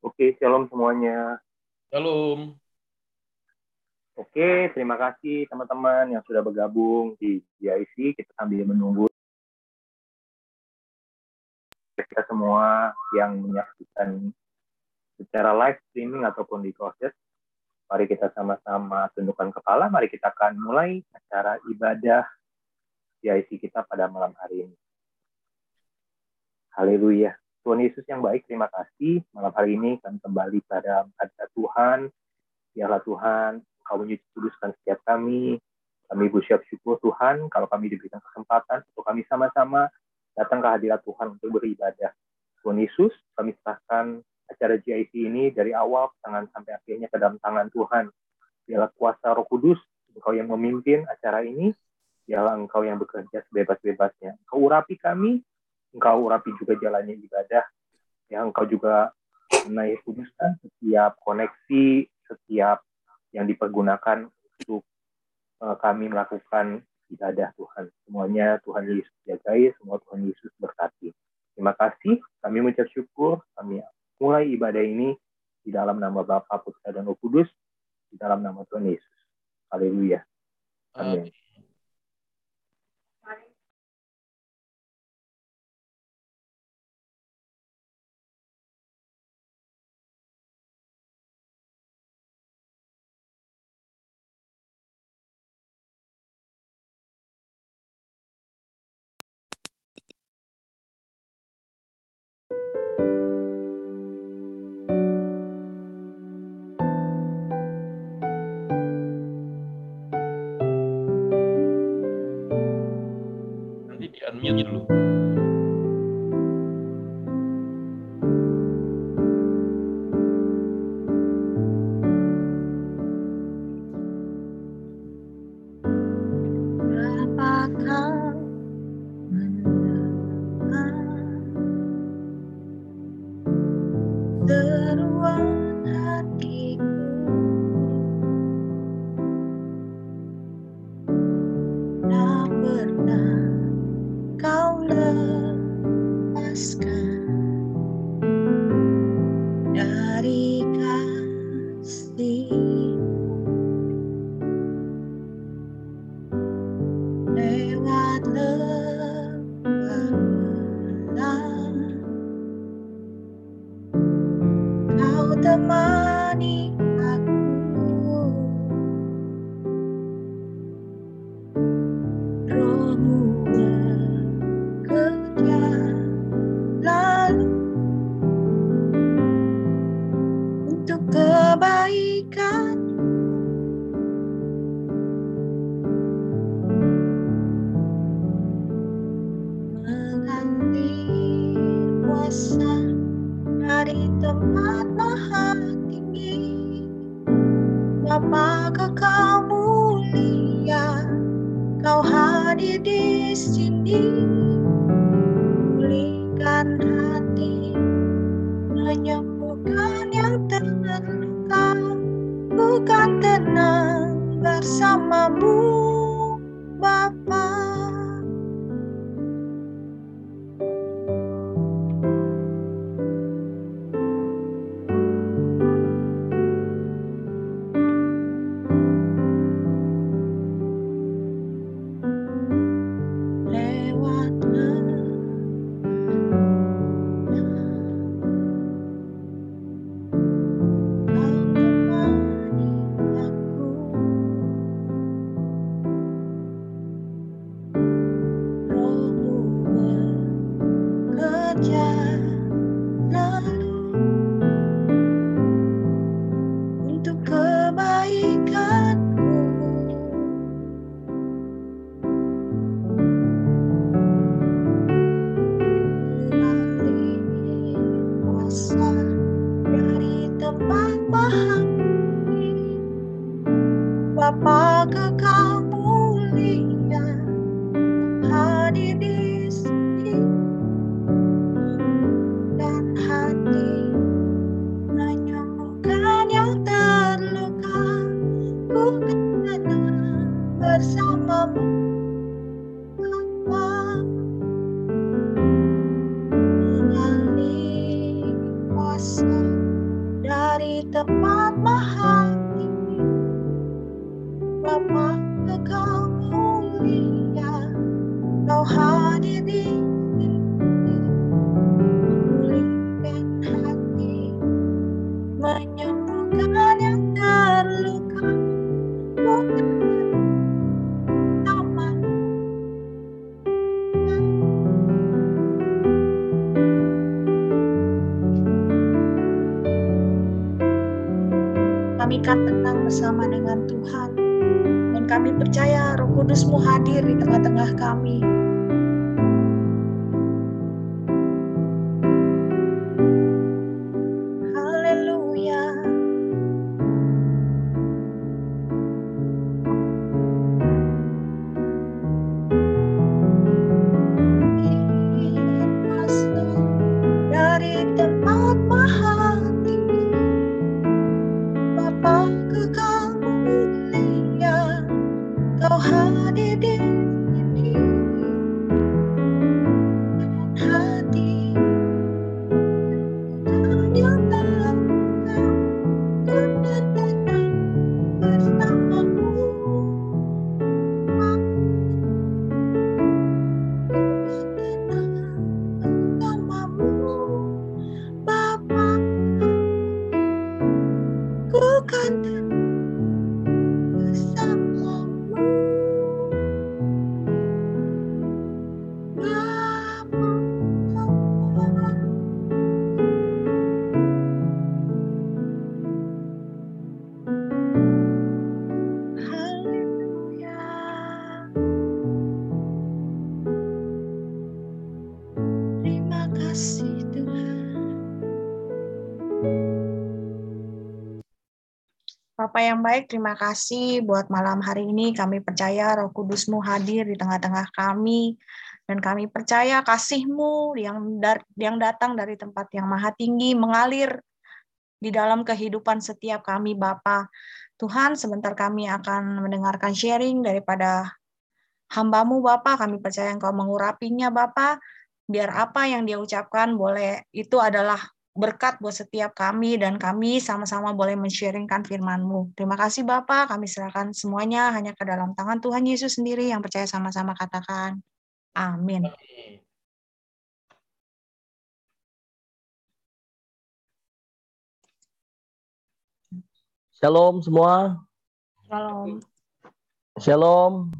Oke, shalom semuanya. Shalom. Oke, terima kasih teman-teman yang sudah bergabung di GIC. Kita sambil menunggu kita semua yang menyaksikan secara live streaming ataupun di proses. Mari kita sama-sama tundukkan kepala. Mari kita akan mulai acara ibadah GIC kita pada malam hari ini. Haleluya. Tuhan Yesus yang baik, terima kasih. Malam hari ini kami kembali pada hadirat Tuhan. Biarlah Tuhan, Kau menyuci kuduskan setiap kami. Kami bersyukur syukur Tuhan, kalau kami diberikan kesempatan untuk kami sama-sama datang ke hadirat Tuhan untuk beribadah. Tuhan Yesus, kami serahkan acara GIC ini dari awal tangan sampai akhirnya ke dalam tangan Tuhan. Biarlah kuasa Roh Kudus, Engkau yang memimpin acara ini, biarlah Engkau yang bekerja sebebas-bebasnya. Engkau urapi kami, Engkau urapi juga jalannya ibadah, yang Engkau juga menaik kuduskan setiap koneksi, setiap yang dipergunakan untuk uh, kami melakukan ibadah Tuhan. Semuanya Tuhan Yesus jagai, semua Tuhan Yesus berkati. Terima kasih, kami mengucap syukur, kami mulai ibadah ini di dalam nama Bapa, Putra, dan Roh Kudus, di dalam nama Tuhan Yesus. Haleluya. Amin. Amin. that one Bapak yang baik, terima kasih buat malam hari ini. Kami percaya roh kudusmu hadir di tengah-tengah kami. Dan kami percaya kasihmu yang, dar- yang datang dari tempat yang maha tinggi mengalir di dalam kehidupan setiap kami Bapa. Tuhan, sebentar kami akan mendengarkan sharing daripada hambamu Bapa. Kami percaya Engkau mengurapinya Bapa. Biar apa yang dia ucapkan boleh itu adalah berkat buat setiap kami dan kami sama-sama boleh men-sharingkan firman-Mu. Terima kasih Bapak, kami serahkan semuanya hanya ke dalam tangan Tuhan Yesus sendiri yang percaya sama-sama katakan. Amin. Amin. Shalom semua. Shalom. Shalom.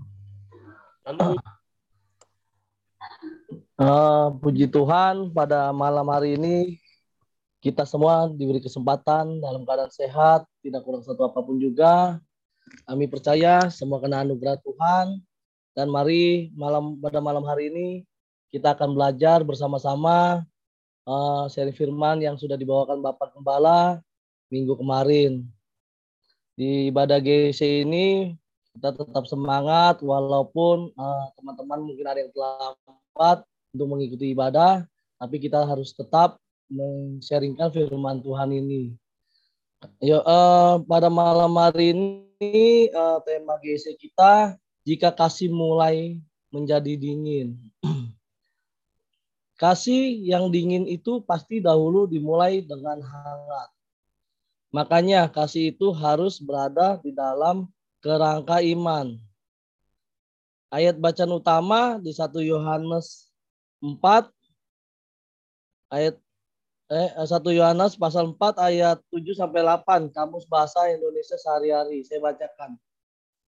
Eh, puji Tuhan pada malam hari ini kita semua diberi kesempatan dalam keadaan sehat, tidak kurang satu apa pun juga. Kami percaya semua kena anugerah Tuhan. Dan mari malam pada malam hari ini kita akan belajar bersama-sama eh, sharing firman yang sudah dibawakan Bapak Gembala minggu kemarin. Di ibadah GC ini kita tetap semangat walaupun eh, teman-teman mungkin ada yang terlambat untuk mengikuti ibadah, tapi kita harus tetap men-sharingkan firman Tuhan ini. Yo, eh, pada malam hari ini eh, tema GC kita jika kasih mulai menjadi dingin. kasih yang dingin itu pasti dahulu dimulai dengan hangat. Makanya kasih itu harus berada di dalam kerangka iman. Ayat bacaan utama di 1 Yohanes 4 ayat eh 1 Yohanes pasal 4 ayat 7 sampai 8 kamus bahasa Indonesia sehari-hari saya bacakan.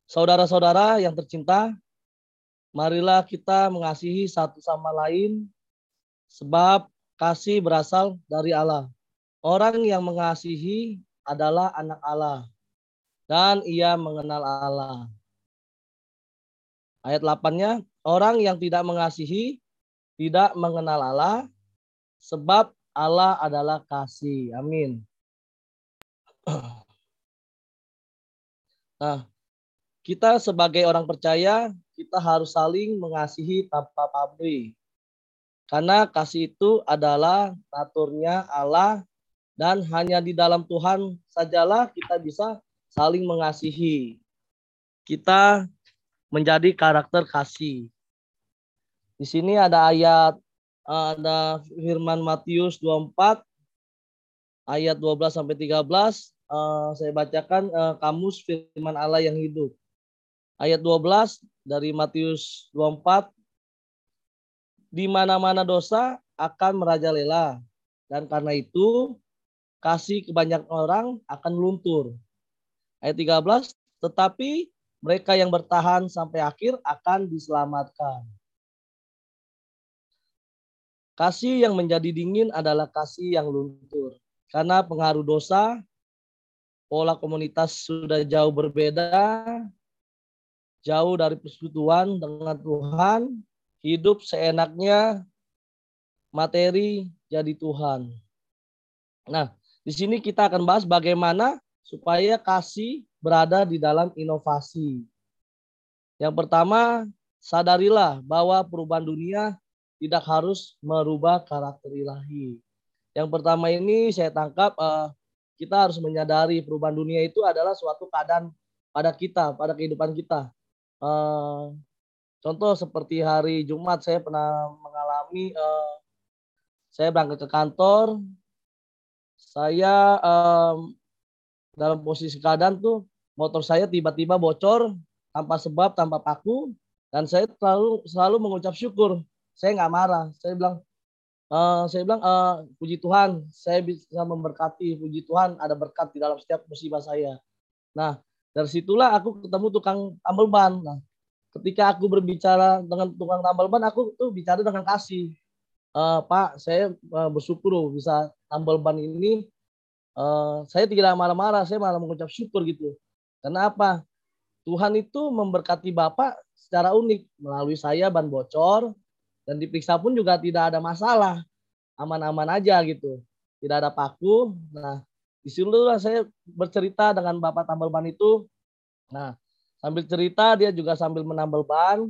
Saudara-saudara yang tercinta, marilah kita mengasihi satu sama lain sebab kasih berasal dari Allah. Orang yang mengasihi adalah anak Allah dan ia mengenal Allah. Ayat 8-nya, orang yang tidak mengasihi tidak mengenal Allah sebab Allah adalah kasih. Amin. Nah, kita sebagai orang percaya, kita harus saling mengasihi tanpa pamrih. Karena kasih itu adalah naturnya Allah dan hanya di dalam Tuhan sajalah kita bisa saling mengasihi. Kita menjadi karakter kasih. Di sini ada ayat ada firman Matius 24 ayat 12 sampai 13 eh, saya bacakan eh, kamus firman Allah yang hidup. ayat 12 dari Matius 24 di mana-mana dosa akan merajalela dan karena itu kasih kebanyakan orang akan luntur. Ayat 13 tetapi mereka yang bertahan sampai akhir akan diselamatkan. Kasih yang menjadi dingin adalah kasih yang luntur. Karena pengaruh dosa, pola komunitas sudah jauh berbeda, jauh dari persekutuan dengan Tuhan, hidup seenaknya, materi jadi Tuhan. Nah, di sini kita akan bahas bagaimana supaya kasih berada di dalam inovasi. Yang pertama, sadarilah bahwa perubahan dunia tidak harus merubah karakter ilahi. Yang pertama ini saya tangkap uh, kita harus menyadari perubahan dunia itu adalah suatu keadaan pada kita, pada kehidupan kita. Uh, contoh seperti hari Jumat saya pernah mengalami, uh, saya berangkat ke kantor, saya um, dalam posisi keadaan tuh motor saya tiba-tiba bocor tanpa sebab, tanpa paku, dan saya selalu selalu mengucap syukur. Saya nggak marah. Saya bilang, Uh, saya bilang uh, puji Tuhan saya bisa memberkati puji Tuhan ada berkat di dalam setiap musibah saya. Nah dari situlah aku ketemu tukang tambal ban. Nah ketika aku berbicara dengan tukang tambal ban aku tuh bicara dengan kasih. Uh, Pak saya uh, bersyukur bisa tambal ban ini. Uh, saya tidak marah-marah saya malah mengucap syukur gitu. Karena apa? Tuhan itu memberkati Bapak secara unik melalui saya ban bocor, dan diperiksa pun juga tidak ada masalah. Aman-aman aja gitu. Tidak ada paku. Nah di situlah saya bercerita dengan bapak tambal ban itu. Nah sambil cerita dia juga sambil menambal ban.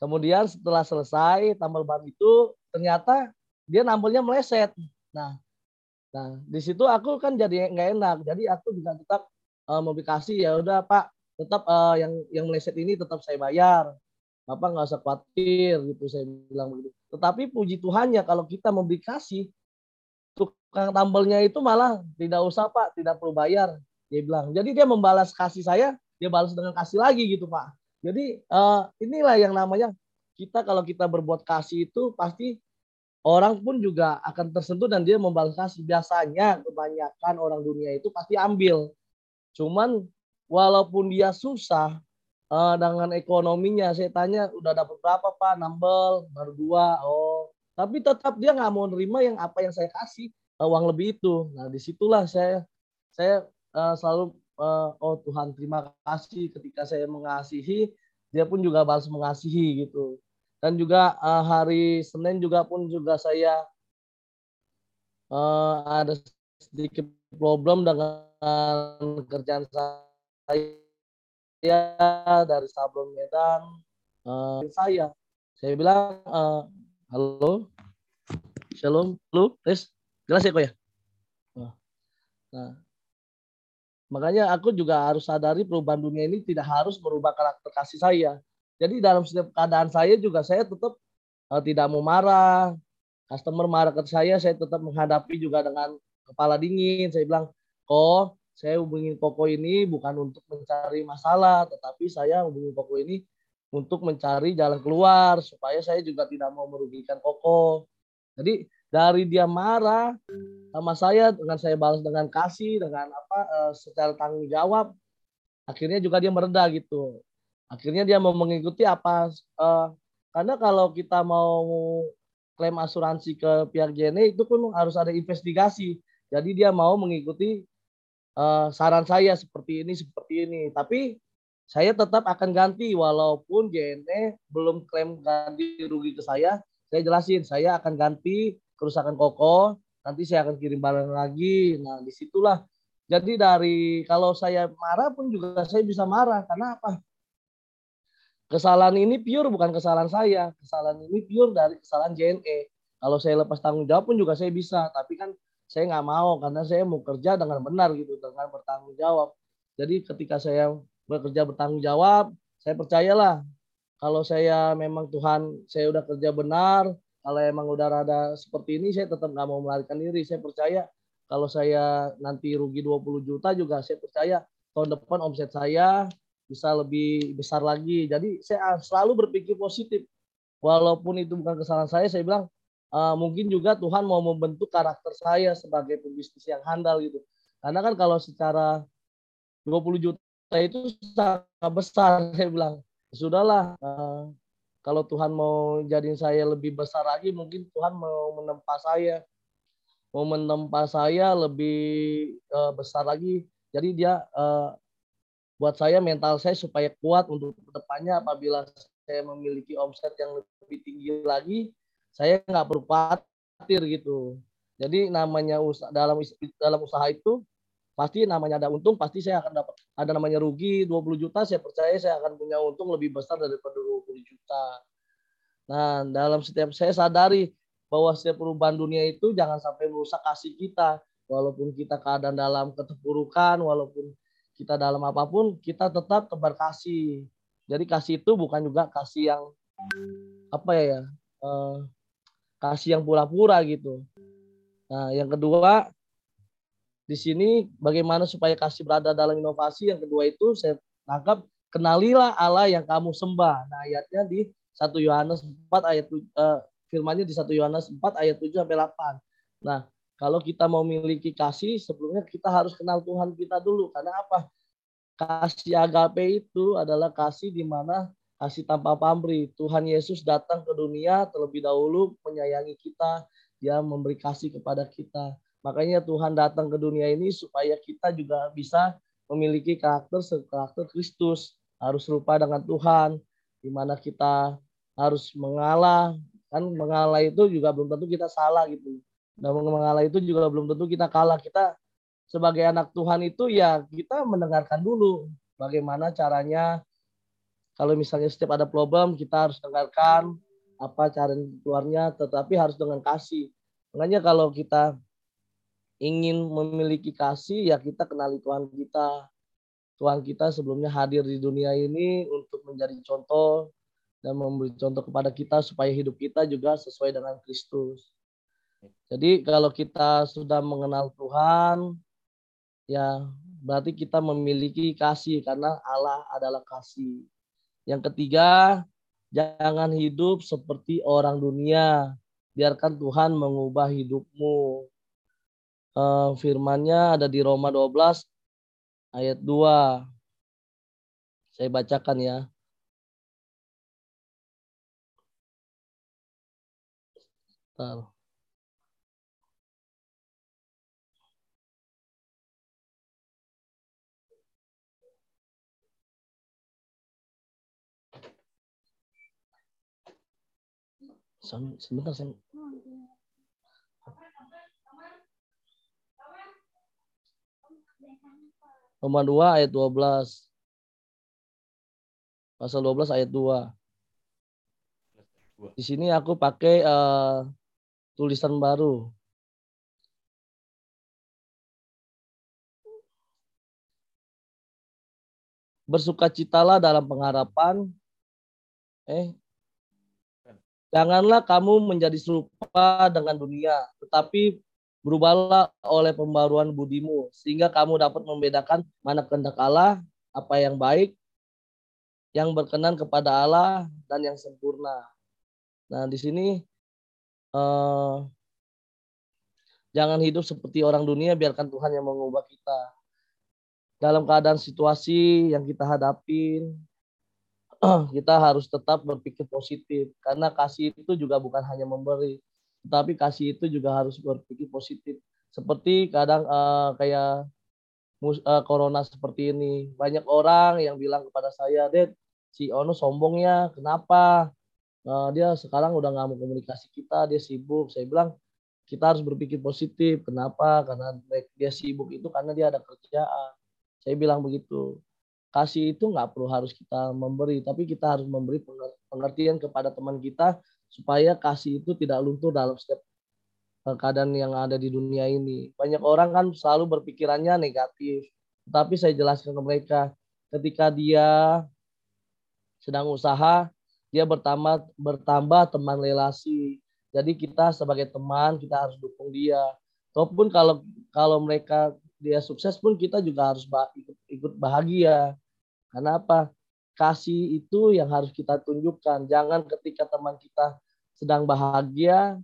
Kemudian setelah selesai tambal ban itu ternyata dia nambelnya meleset. Nah nah di situ aku kan jadi nggak enak. Jadi aku juga tetap uh, memberi kasih ya udah pak tetap uh, yang yang meleset ini tetap saya bayar Bapak nggak usah khawatir gitu saya bilang begitu. Tetapi puji Tuhan ya kalau kita memberi kasih, tukang tambelnya itu malah tidak usah Pak, tidak perlu bayar. Dia bilang. Jadi dia membalas kasih saya, dia balas dengan kasih lagi gitu Pak. Jadi uh, inilah yang namanya kita kalau kita berbuat kasih itu pasti orang pun juga akan tersentuh dan dia membalas kasih. Biasanya kebanyakan orang dunia itu pasti ambil. Cuman walaupun dia susah, uh, dengan ekonominya saya tanya udah dapat berapa pak? Nambel baru dua. Oh tapi tetap dia nggak mau nerima yang apa yang saya kasih uh, uang lebih itu. Nah di situlah saya saya uh, selalu uh, oh Tuhan terima kasih ketika saya mengasihi. Dia pun juga balas mengasihi gitu. Dan juga uh, hari Senin juga pun juga saya uh, ada sedikit problem dengan kerjaan saya saya dari Sablon Medan. Uh, saya saya bilang uh, halo. Shalom lu tes jelas ya kok ya? Nah makanya aku juga harus sadari perubahan dunia ini tidak harus merubah karakter kasih saya. Jadi dalam setiap keadaan saya juga saya tetap uh, tidak mau marah. Customer marah ke saya saya tetap menghadapi juga dengan kepala dingin. Saya bilang kok saya hubungi Koko ini bukan untuk mencari masalah, tetapi saya hubungi Koko ini untuk mencari jalan keluar supaya saya juga tidak mau merugikan Koko. Jadi dari dia marah sama saya dengan saya balas dengan kasih dengan apa uh, secara tanggung jawab, akhirnya juga dia mereda gitu. Akhirnya dia mau mengikuti apa uh, karena kalau kita mau klaim asuransi ke pihak JNE itu pun harus ada investigasi. Jadi dia mau mengikuti uh, saran saya seperti ini seperti ini. Tapi saya tetap akan ganti walaupun JNE belum klaim ganti rugi ke saya. Saya jelasin saya akan ganti kerusakan koko. Nanti saya akan kirim barang lagi. Nah di situlah. Jadi dari kalau saya marah pun juga saya bisa marah. Karena apa? Kesalahan ini pure bukan kesalahan saya. Kesalahan ini pure dari kesalahan JNE kalau saya lepas tanggung jawab pun juga saya bisa. Tapi kan saya nggak mau karena saya mau kerja dengan benar gitu dengan bertanggung jawab jadi ketika saya bekerja bertanggung jawab saya percayalah kalau saya memang Tuhan saya udah kerja benar kalau emang udah rada seperti ini saya tetap nggak mau melarikan diri saya percaya kalau saya nanti rugi 20 juta juga saya percaya tahun depan omset saya bisa lebih besar lagi. Jadi saya selalu berpikir positif. Walaupun itu bukan kesalahan saya, saya bilang uh, mungkin juga Tuhan mau membentuk karakter saya sebagai pebisnis yang handal gitu. Karena kan kalau secara 20 juta itu sangat besar, saya bilang. Sudahlah, uh, kalau Tuhan mau jadiin saya lebih besar lagi, mungkin Tuhan mau menempa saya. Mau menempa saya lebih uh, besar lagi. Jadi dia uh, buat saya mental saya supaya kuat untuk ke depannya apabila saya memiliki omset yang lebih tinggi lagi saya nggak perlu khawatir gitu. Jadi namanya usaha, dalam dalam usaha itu pasti namanya ada untung pasti saya akan dapat ada namanya rugi 20 juta saya percaya saya akan punya untung lebih besar daripada 20 juta. Nah dalam setiap saya sadari bahwa setiap perubahan dunia itu jangan sampai merusak kasih kita. Walaupun kita keadaan dalam keterpurukan walaupun kita dalam apa pun kita tetap tebar kasih jadi kasih itu bukan juga kasih yang apa ya eh, kasih yang pura-pura gitu nah yang kedua di sini bagaimana supaya kasih berada dalam inovasi yang kedua itu saya tangkap kenalilah Allah yang kamu sembah nah ayatnya di 1 Yohanes 4 ayat eh, firmannya di 1 Yohanes 4 ayat 7 sampai 8 nah kalau kita mau memiliki kasih, sebelumnya kita harus kenal Tuhan kita dulu. Karena apa? Kasih agape itu adalah kasih di mana kasih tanpa pamrih. Tuhan Yesus datang ke dunia terlebih dahulu menyayangi kita. Dia memberi kasih kepada kita. Makanya Tuhan datang ke dunia ini supaya kita juga bisa memiliki karakter karakter Kristus. Harus serupa dengan Tuhan. Di mana kita harus mengalah. Kan mengalah itu juga belum tentu kita salah gitu dan mengalah itu juga belum tentu kita kalah. Kita sebagai anak Tuhan itu ya kita mendengarkan dulu bagaimana caranya kalau misalnya setiap ada problem kita harus dengarkan apa cara keluarnya tetapi harus dengan kasih. Makanya kalau kita ingin memiliki kasih ya kita kenali Tuhan kita. Tuhan kita sebelumnya hadir di dunia ini untuk menjadi contoh dan memberi contoh kepada kita supaya hidup kita juga sesuai dengan Kristus. Jadi kalau kita sudah mengenal Tuhan, ya berarti kita memiliki kasih karena Allah adalah kasih. Yang ketiga, jangan hidup seperti orang dunia. Biarkan Tuhan mengubah hidupmu. Uh, firmannya ada di Roma 12 ayat 2. Saya bacakan ya. Bentar. Sebentar saya Roma 2 ayat 12. Pasal 12 ayat 2. Di sini aku pakai uh, tulisan baru. Bersukacitalah dalam pengharapan. Eh, Janganlah kamu menjadi serupa dengan dunia, tetapi berubahlah oleh pembaruan budimu, sehingga kamu dapat membedakan mana kehendak Allah, apa yang baik, yang berkenan kepada Allah, dan yang sempurna. Nah, di sini eh, jangan hidup seperti orang dunia, biarkan Tuhan yang mengubah kita. Dalam keadaan situasi yang kita hadapin, kita harus tetap berpikir positif. Karena kasih itu juga bukan hanya memberi tetapi kasih itu juga harus berpikir positif. Seperti kadang uh, kayak uh, corona seperti ini. Banyak orang yang bilang kepada saya Ded si Ono sombongnya kenapa? Uh, dia sekarang udah nggak mau komunikasi kita dia sibuk. Saya bilang kita harus berpikir positif. Kenapa? Karena dia sibuk itu karena dia ada kerjaan. Saya bilang begitu kasih itu nggak perlu harus kita memberi, tapi kita harus memberi pengertian kepada teman kita supaya kasih itu tidak luntur dalam setiap eh, keadaan yang ada di dunia ini. Banyak orang kan selalu berpikirannya negatif, tapi saya jelaskan ke mereka, ketika dia sedang usaha, dia bertambah bertambah teman relasi. Jadi kita sebagai teman kita harus dukung dia. Ataupun kalau kalau mereka dia sukses pun kita juga harus ikut, ikut bahagia. Karena apa? Kasih itu yang harus kita tunjukkan. Jangan ketika teman kita sedang bahagia,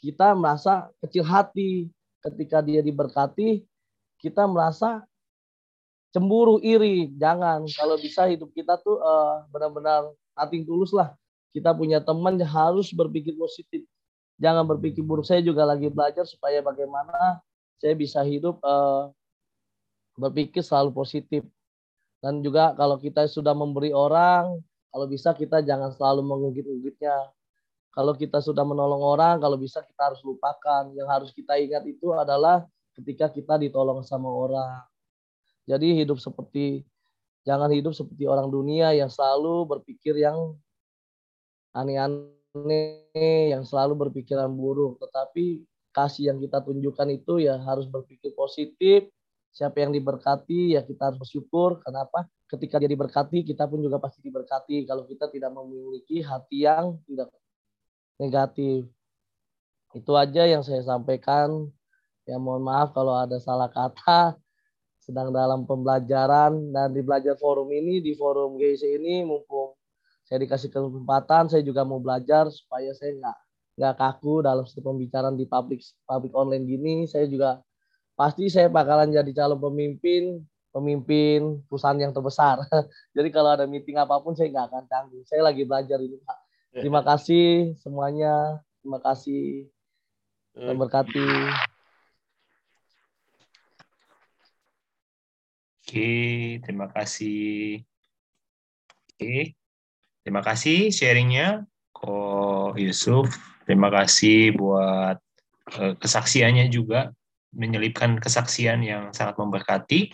kita merasa kecil hati. Ketika dia diberkati, kita merasa cemburu, iri. Jangan. Kalau bisa hidup kita tuh uh, benar-benar nating tulus lah. Kita punya teman yang harus berpikir positif. Jangan berpikir buruk. Saya juga lagi belajar supaya bagaimana saya bisa hidup uh, berpikir selalu positif. Dan juga kalau kita sudah memberi orang, kalau bisa kita jangan selalu mengungkit-ungkitnya. Kalau kita sudah menolong orang, kalau bisa kita harus lupakan. Yang harus kita ingat itu adalah ketika kita ditolong sama orang. Jadi hidup seperti jangan hidup seperti orang dunia yang selalu berpikir yang aneh-aneh, yang selalu berpikiran buruk. Tetapi kasih yang kita tunjukkan itu ya harus berpikir positif, siapa yang diberkati ya kita harus bersyukur. Kenapa? Ketika dia diberkati kita pun juga pasti diberkati. Kalau kita tidak memiliki hati yang tidak negatif. Itu aja yang saya sampaikan. Ya mohon maaf kalau ada salah kata. Sedang dalam pembelajaran. Dan di belajar forum ini di forum GC ini mumpung saya dikasih kesempatan saya juga mau belajar supaya saya nggak nggak kaku dalam setiap pembicaraan di public public online gini saya juga pasti saya bakalan jadi calon pemimpin pemimpin perusahaan yang terbesar. Jadi kalau ada meeting apa pun saya nggak akan canggung. Saya lagi belajar ini Pak. Terima kasih semuanya. Terima kasih. Dan berkati. Oke, terima kasih. Oke, terima kasih sharingnya, Ko Yusuf. Terima kasih buat uh, kesaksiannya juga menyelipkan kesaksian yang sangat memberkati.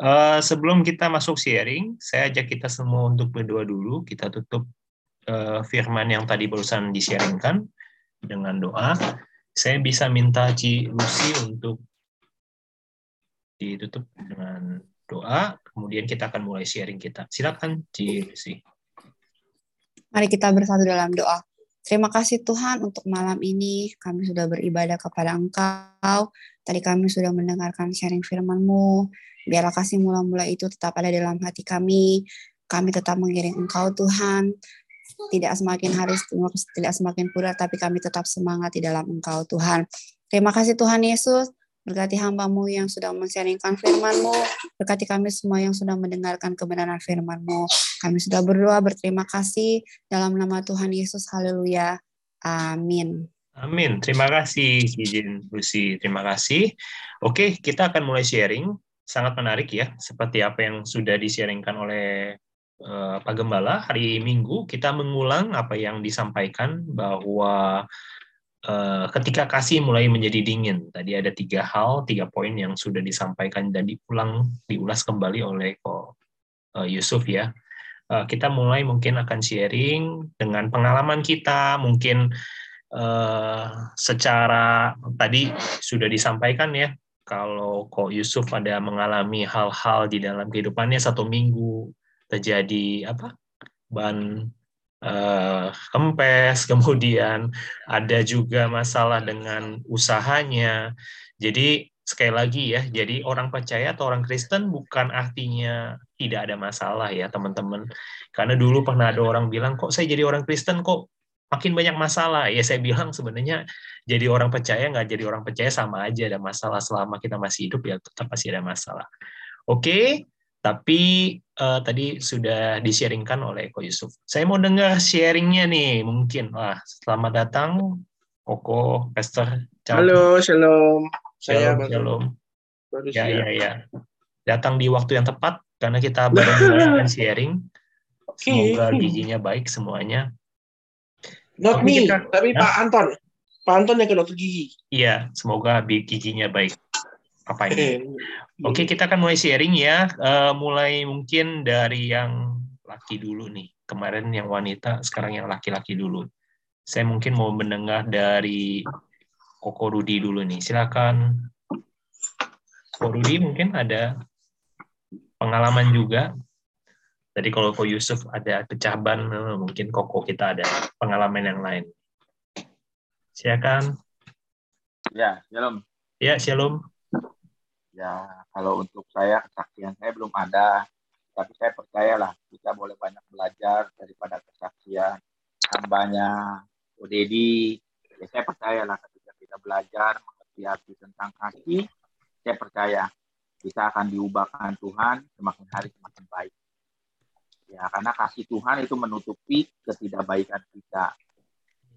Uh, sebelum kita masuk sharing, saya ajak kita semua untuk berdoa dulu. Kita tutup uh, firman yang tadi barusan di-sharingkan dengan doa. Saya bisa minta Ci Lucy untuk ditutup dengan doa. Kemudian kita akan mulai sharing kita. Silakan Ci Lucy. Mari kita bersatu dalam doa. Terima kasih Tuhan untuk malam ini kami sudah beribadah kepada Engkau. Tadi kami sudah mendengarkan sharing firman-Mu. Biarlah kasih mula-mula itu tetap ada dalam hati kami. Kami tetap mengiring Engkau Tuhan. Tidak semakin hari, tidak semakin pudar, tapi kami tetap semangat di dalam Engkau Tuhan. Terima kasih Tuhan Yesus. Berkati hambamu yang sudah men-sharingkan firman-Mu. Berkati kami semua yang sudah mendengarkan kebenaran firman-Mu. Kami sudah berdoa berterima kasih dalam nama Tuhan Yesus. Haleluya. Amin. Amin. Terima kasih izin Lucy. Terima kasih. Oke, kita akan mulai sharing. Sangat menarik ya, seperti apa yang sudah di-sharingkan oleh uh, Pak Gembala hari Minggu. Kita mengulang apa yang disampaikan bahwa Eh, ketika kasih mulai menjadi dingin. Tadi ada tiga hal, tiga poin yang sudah disampaikan dan diulang, diulas kembali oleh Ko eh, Yusuf ya. Eh, kita mulai mungkin akan sharing dengan pengalaman kita, mungkin secara tadi sudah disampaikan ya, kalau Ko Yusuf ada mengalami hal-hal di dalam kehidupannya satu minggu terjadi apa ban uh, kempes, kemudian ada juga masalah dengan usahanya. Jadi sekali lagi ya, jadi orang percaya atau orang Kristen bukan artinya tidak ada masalah ya teman-teman. Karena dulu pernah ada orang bilang, kok saya jadi orang Kristen kok makin banyak masalah. Ya saya bilang sebenarnya jadi orang percaya nggak jadi orang percaya sama aja ada masalah selama kita masih hidup ya tetap pasti ada masalah. Oke, tapi uh, tadi sudah di-sharingkan oleh Ko Yusuf. Saya mau dengar sharingnya nih, mungkin. Wah, selamat datang, Koko, Pastor. Halo, shalom. Saya shalom, shalom. Baru ya, ya, ya. Datang di waktu yang tepat, karena kita baru sharing. Okay. Semoga giginya baik semuanya. Not me, kita, tapi ya? Pak Anton. Pak Anton yang ke dokter gigi. Iya, semoga giginya baik. Apa ini? Oke, kita akan mulai sharing ya. Uh, mulai mungkin dari yang laki dulu nih. Kemarin yang wanita, sekarang yang laki-laki dulu. Saya mungkin mau mendengar dari Koko Rudi dulu nih. Silakan. Koko Rudi mungkin ada pengalaman juga. Tadi kalau Koko Yusuf ada pecah ban, eh, mungkin Koko kita ada pengalaman yang lain. Silakan. Ya, shalom. Ya, shalom ya kalau untuk saya kesaksian saya belum ada tapi saya percayalah kita boleh banyak belajar daripada kesaksian hambanya Udedi. Ya, saya percayalah ketika kita belajar mengerti arti tentang kasih, saya percaya kita akan diubahkan Tuhan semakin hari semakin baik. Ya, karena kasih Tuhan itu menutupi ketidakbaikan kita.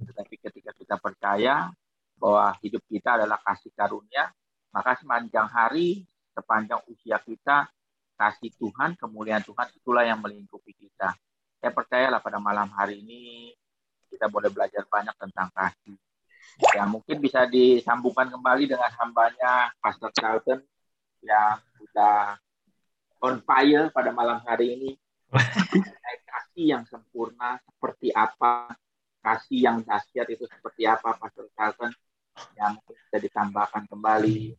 Tetapi ketika kita percaya bahwa hidup kita adalah kasih karunia, maka sepanjang hari, sepanjang usia kita, kasih Tuhan, kemuliaan Tuhan itulah yang melingkupi kita. Saya percayalah pada malam hari ini kita boleh belajar banyak tentang kasih. Ya mungkin bisa disambungkan kembali dengan hambanya Pastor Charlton yang sudah on fire pada malam hari ini kasih yang sempurna seperti apa, kasih yang dahsyat itu seperti apa, Pastor Carlton, yang bisa ditambahkan kembali.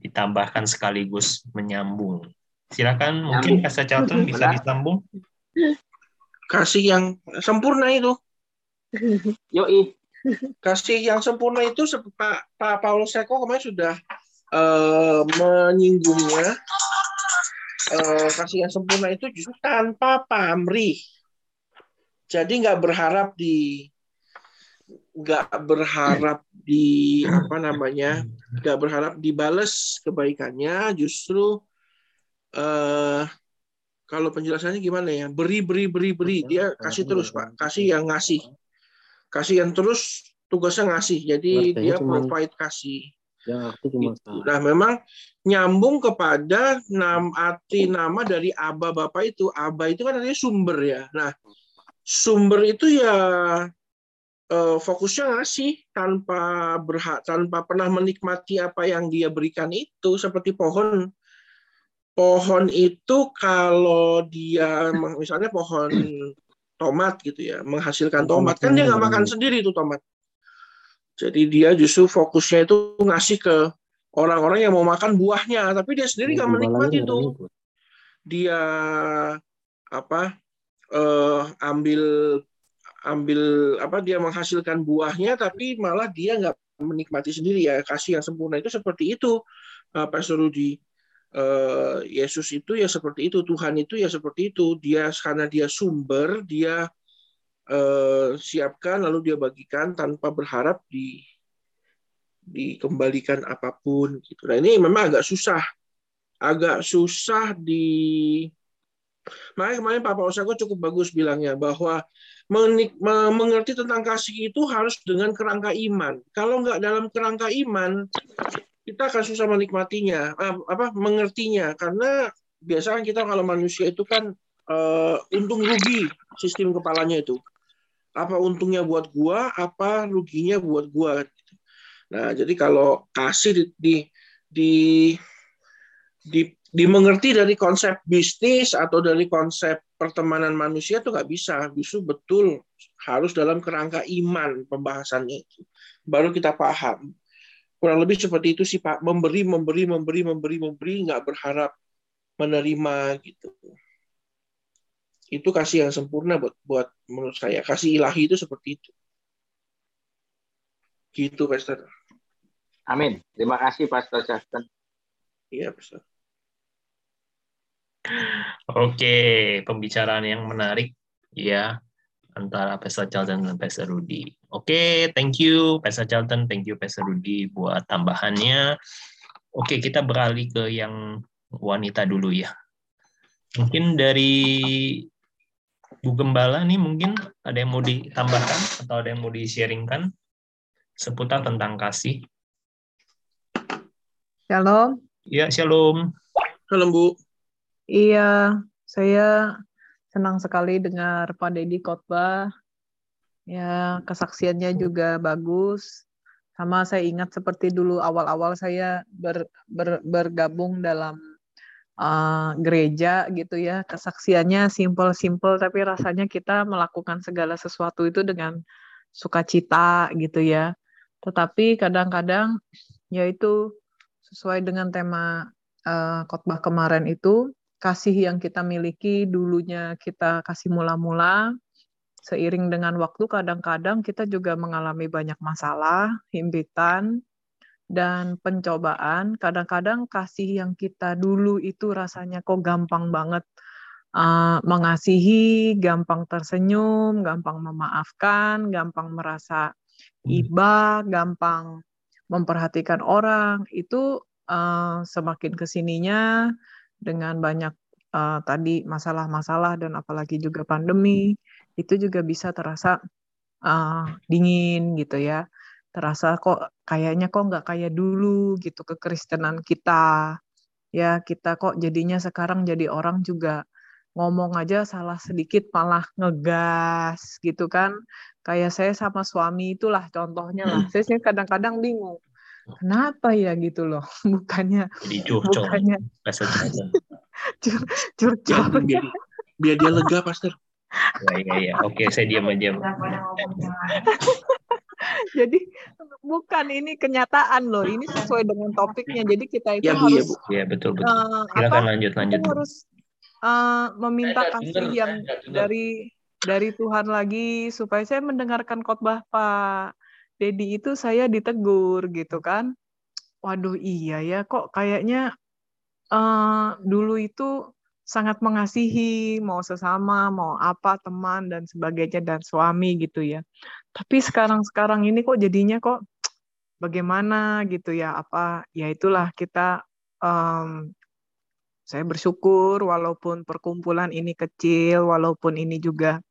Ditambahkan sekaligus menyambung. Silakan mungkin Pastor Carlton bisa disambung. Kasih yang sempurna itu. Yoi. Kasih yang sempurna itu Pak, Pak Paulus Eko kemarin sudah uh, menyinggungnya uh, kasih yang sempurna itu justru tanpa pamrih. Jadi nggak berharap di nggak berharap di apa namanya nggak berharap dibales kebaikannya justru uh, kalau penjelasannya gimana ya? Beri beri beri beri. Dia kasih terus pak. kasih yang ngasih. Kasih yang terus tugasnya ngasih. Jadi dia provide kasih. Ya, aku cuma gitu. Nah, memang nyambung kepada nam arti nama dari Aba Bapak itu. Aba itu kan artinya sumber ya. Nah, sumber itu ya fokusnya ngasih tanpa berhak tanpa pernah menikmati apa yang dia berikan itu seperti pohon. Pohon itu kalau dia misalnya pohon tomat gitu ya menghasilkan tomat. kan dia nggak makan sendiri itu tomat. Jadi dia justru fokusnya itu ngasih ke orang-orang yang mau makan buahnya, tapi dia sendiri nggak menikmati itu. Dia apa uh, ambil ambil apa dia menghasilkan buahnya, tapi malah dia nggak menikmati sendiri ya kasih yang sempurna itu seperti itu uh, Pastor Rudi. Uh, Yesus itu ya seperti itu, Tuhan itu ya seperti itu. Dia karena dia sumber, dia uh, siapkan lalu dia bagikan tanpa berharap di dikembalikan apa pun gitu. Nah ini memang agak susah, agak susah di. Makanya kemarin Pak Osako cukup bagus bilangnya bahwa mengerti tentang kasih itu harus dengan kerangka iman. Kalau nggak dalam kerangka iman, kita akan susah menikmatinya, apa mengertinya. Karena biasanya kita kalau manusia itu kan uh, untung rugi sistem kepalanya itu apa untungnya buat gua, apa ruginya buat gua. Nah, jadi kalau kasih di, di, di dimengerti dari konsep bisnis atau dari konsep pertemanan manusia itu nggak bisa. Justru betul harus dalam kerangka iman pembahasannya itu. Baru kita paham. Kurang lebih seperti itu sih Pak. Memberi, memberi, memberi, memberi, memberi, nggak berharap menerima gitu itu kasih yang sempurna buat buat menurut saya kasih ilahi itu seperti itu gitu Pastor Amin terima kasih Pastor Justin iya Pastor Oke, pembicaraan yang menarik ya antara Pastor Charlton dan Pastor Rudy. Oke, thank you Pastor Charlton, thank you Pastor Rudy buat tambahannya. Oke, kita beralih ke yang wanita dulu ya. Mungkin dari Bu Gembala nih mungkin ada yang mau ditambahkan atau ada yang mau di-sharingkan seputar tentang kasih. Shalom. Iya, shalom. Shalom, Bu. Iya, saya senang sekali dengar Pak Dedi khotbah. Ya, kesaksiannya juga bagus. Sama saya ingat seperti dulu awal-awal saya ber, ber, bergabung dalam uh, gereja gitu ya kesaksiannya simpel-simpel tapi rasanya kita melakukan segala sesuatu itu dengan sukacita gitu ya tetapi kadang-kadang yaitu sesuai dengan tema uh, khotbah kemarin itu kasih yang kita miliki dulunya kita kasih mula-mula seiring dengan waktu kadang-kadang kita juga mengalami banyak masalah himpitan dan pencobaan, kadang-kadang kasih yang kita dulu itu rasanya kok gampang banget uh, mengasihi, gampang tersenyum, gampang memaafkan, gampang merasa iba, gampang memperhatikan orang. Itu uh, semakin ke sininya dengan banyak uh, tadi masalah-masalah dan apalagi juga pandemi, itu juga bisa terasa uh, dingin gitu ya. Terasa kok kayaknya kok nggak kayak dulu gitu kekristenan kita. Ya kita kok jadinya sekarang jadi orang juga ngomong aja salah sedikit malah ngegas gitu kan. Kayak saya sama suami itulah contohnya lah. Saya sih kadang-kadang bingung kenapa ya gitu loh? Bukannya bukannya curcol. Biar, biar dia lega pastor. Ya ya ya oke saya diam aja. Jadi bukan ini kenyataan loh. Ini sesuai dengan topiknya. Jadi kita itu ya, harus ya, ya betul betul. uh, silakan apa, lanjut lanjut harus uh, meminta kasih yang dari dari Tuhan lagi supaya saya mendengarkan khotbah Pak Dedi itu saya ditegur gitu kan. Waduh iya ya kok kayaknya uh, dulu itu sangat mengasihi mau sesama mau apa teman dan sebagainya dan suami gitu ya. Tapi sekarang-sekarang ini kok jadinya kok bagaimana gitu ya apa ya itulah kita um, saya bersyukur walaupun perkumpulan ini kecil walaupun ini juga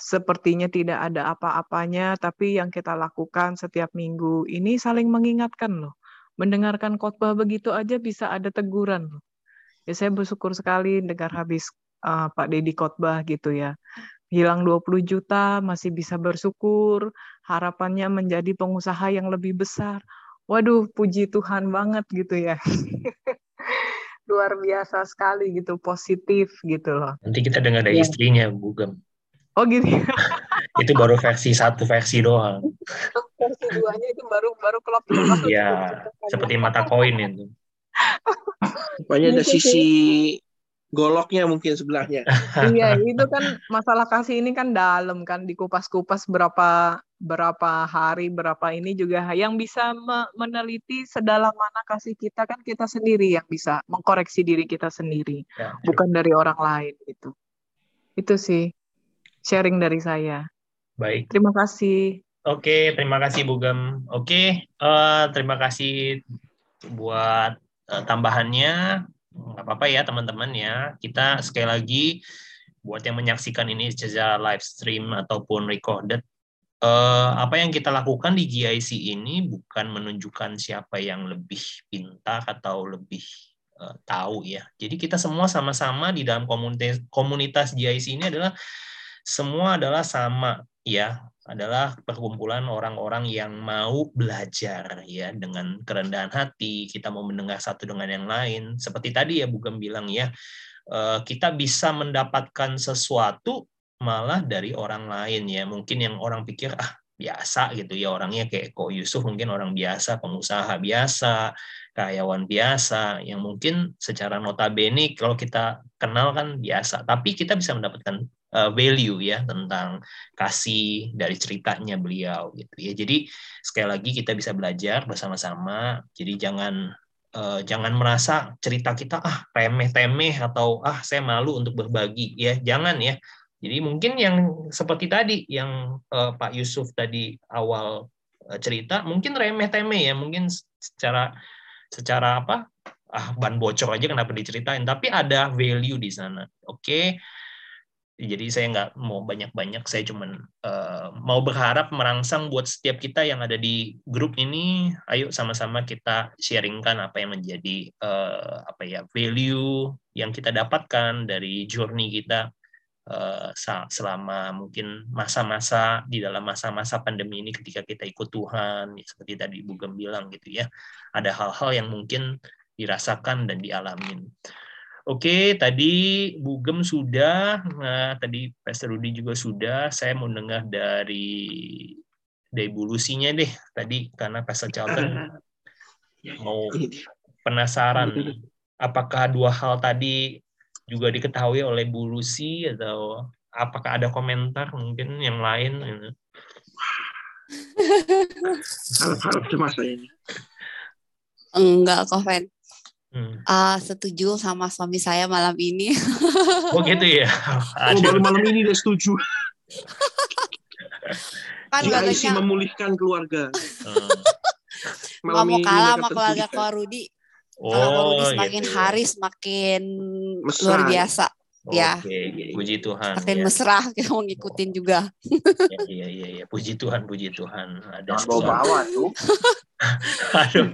sepertinya tidak ada apa-apanya tapi yang kita lakukan setiap minggu ini saling mengingatkan loh mendengarkan khotbah begitu aja bisa ada teguran loh ya saya bersyukur sekali dengar habis uh, Pak Dedi khotbah gitu ya. Hilang 20 juta masih bisa bersyukur, harapannya menjadi pengusaha yang lebih besar. Waduh, puji Tuhan banget gitu ya. Luar biasa sekali gitu, positif gitu loh. Nanti kita dengar dari ya. istrinya, Bu Gem. Oh gitu. Ya? itu baru versi satu versi doang. versi duanya itu baru baru kelop. Iya, seperti mata koin itu. Pokoknya ada gitu sisi goloknya mungkin sebelahnya. iya, itu kan masalah kasih ini kan dalam kan dikupas-kupas berapa berapa hari, berapa ini juga yang bisa meneliti sedalam mana kasih kita kan kita sendiri yang bisa mengkoreksi diri kita sendiri, ya, bukan dari orang lain itu. Itu sih sharing dari saya. Baik. Terima kasih. Oke, terima kasih Bu Gem. Oke, uh, terima kasih buat uh, tambahannya nggak apa-apa ya teman-teman ya kita sekali lagi buat yang menyaksikan ini secara live stream ataupun recorded uh, apa yang kita lakukan di GIC ini bukan menunjukkan siapa yang lebih pintar atau lebih uh, tahu ya jadi kita semua sama-sama di dalam komunitas komunitas GIC ini adalah semua adalah sama ya. Adalah perkumpulan orang-orang yang mau belajar ya. Dengan kerendahan hati kita mau mendengar satu dengan yang lain. Seperti tadi ya Bugem bilang ya. Eh, kita bisa mendapatkan sesuatu malah dari orang lain ya. Mungkin yang orang pikir ah biasa gitu ya. Orangnya kayak Ko Yusuf mungkin orang biasa pengusaha biasa karyawan biasa yang mungkin secara notabene kalau kita kenal kan biasa. Tapi kita bisa mendapatkan uh, value ya tentang kasih dari ceritanya beliau gitu ya. Jadi sekali lagi kita bisa belajar bersama-sama. Jadi jangan uh, jangan merasa cerita kita ah remeh-temeh atau ah saya malu untuk berbagi ya. Jangan ya. Jadi mungkin yang seperti tadi yang uh, Pak Yusuf tadi awal cerita mungkin remeh-temeh ya, mungkin secara secara apa? ah ban bocor aja kenapa diceritain tapi ada value di sana oke okay? Jadi saya nggak mau banyak-banyak saya cuman uh, mau berharap merangsang buat setiap kita yang ada di grup ini ayo sama-sama kita sharingkan apa yang menjadi uh, apa ya value yang kita dapatkan dari journey kita uh, selama mungkin masa-masa di dalam masa-masa pandemi ini ketika kita ikut Tuhan ya, seperti tadi Bu Gem bilang gitu ya ada hal-hal yang mungkin dirasakan dan dialamin. Oke, tadi Bu Gem sudah, nah, tadi Pastor Rudi juga sudah. Saya mau dengar dari dari Bu Lusinya deh tadi karena Pastor Charlton mau penasaran apakah dua hal tadi juga diketahui oleh Bu Lucy atau apakah ada komentar mungkin yang lain? Harap-harap cemas ini. Enggak, kok, Fen. Hmm. Uh, setuju sama suami saya malam ini. Oh gitu ya. Oh, baru malam ini udah setuju. kan GIC memulihkan keluarga. Malam mau kalah sama keluarga Ko Rudi. Oh, Kalau Rudi semakin gitu. hari semakin Mesra. luar biasa. Oke, ya. puji Tuhan. Makin ya. mesra kita mau ngikutin juga. Iya, iya, iya, ya. puji Tuhan, puji Tuhan. Ada bawa bawa tuh. Aduh.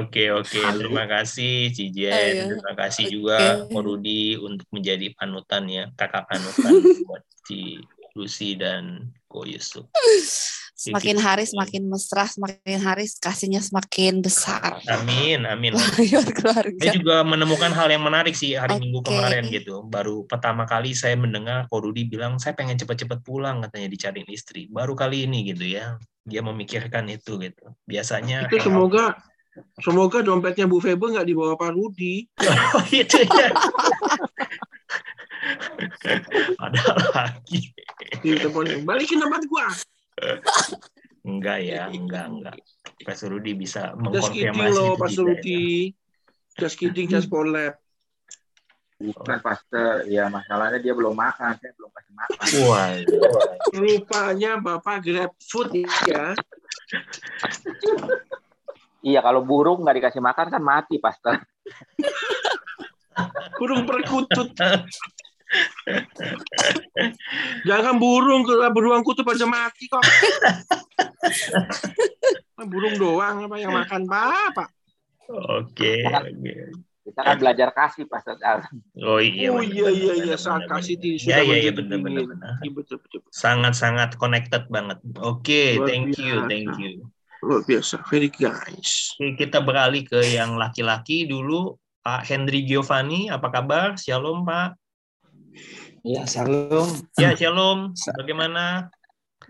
Oke, oke. Terima kasih Cijen. Iya. Terima kasih juga okay. Rudi untuk menjadi panutan ya, kakak panutan buat si Lucy dan Ko Yusuf. Semakin hari semakin mesra, semakin hari kasihnya semakin besar. Amin, amin. Saya juga menemukan hal yang menarik sih hari okay. Minggu kemarin gitu. Baru pertama kali saya mendengar Ko Rudi bilang saya pengen cepat-cepat pulang katanya dicariin istri. Baru kali ini gitu ya. Dia memikirkan itu gitu. Biasanya itu semoga semoga dompetnya Bu Febe nggak dibawa Pak Rudi. oh, itu ya. Ada lagi. Balikin tempat gua enggak ya, enggak, enggak. Pak Rudi bisa mengkonfirmasi. Just loh, Pak Rudi. Just kidding, just for lab. Bukan, Pastor. Ya, masalahnya dia belum makan. Saya belum kasih makan. Wah. Rupanya Bapak grab food ya. iya, kalau burung nggak dikasih makan kan mati, Pastor. burung perkutut. Jangan burung, beruang kutub aja mati kok. burung doang apa yang makan apa? Oke, oke. Kita kan belajar kasih pas Oh iya. Oh iya iya iya sangat kasih di sudah iya, iya, benar, benar, benar. Iya, betul, betul. Sangat sangat connected banget. Oke, okay, thank you, thank you. Luar biasa, very guys. Oke, kita beralih ke yang laki-laki dulu. Pak Henry Giovanni, apa kabar? Shalom, Pak. Ya, shalom. Ya, shalom. Bagaimana?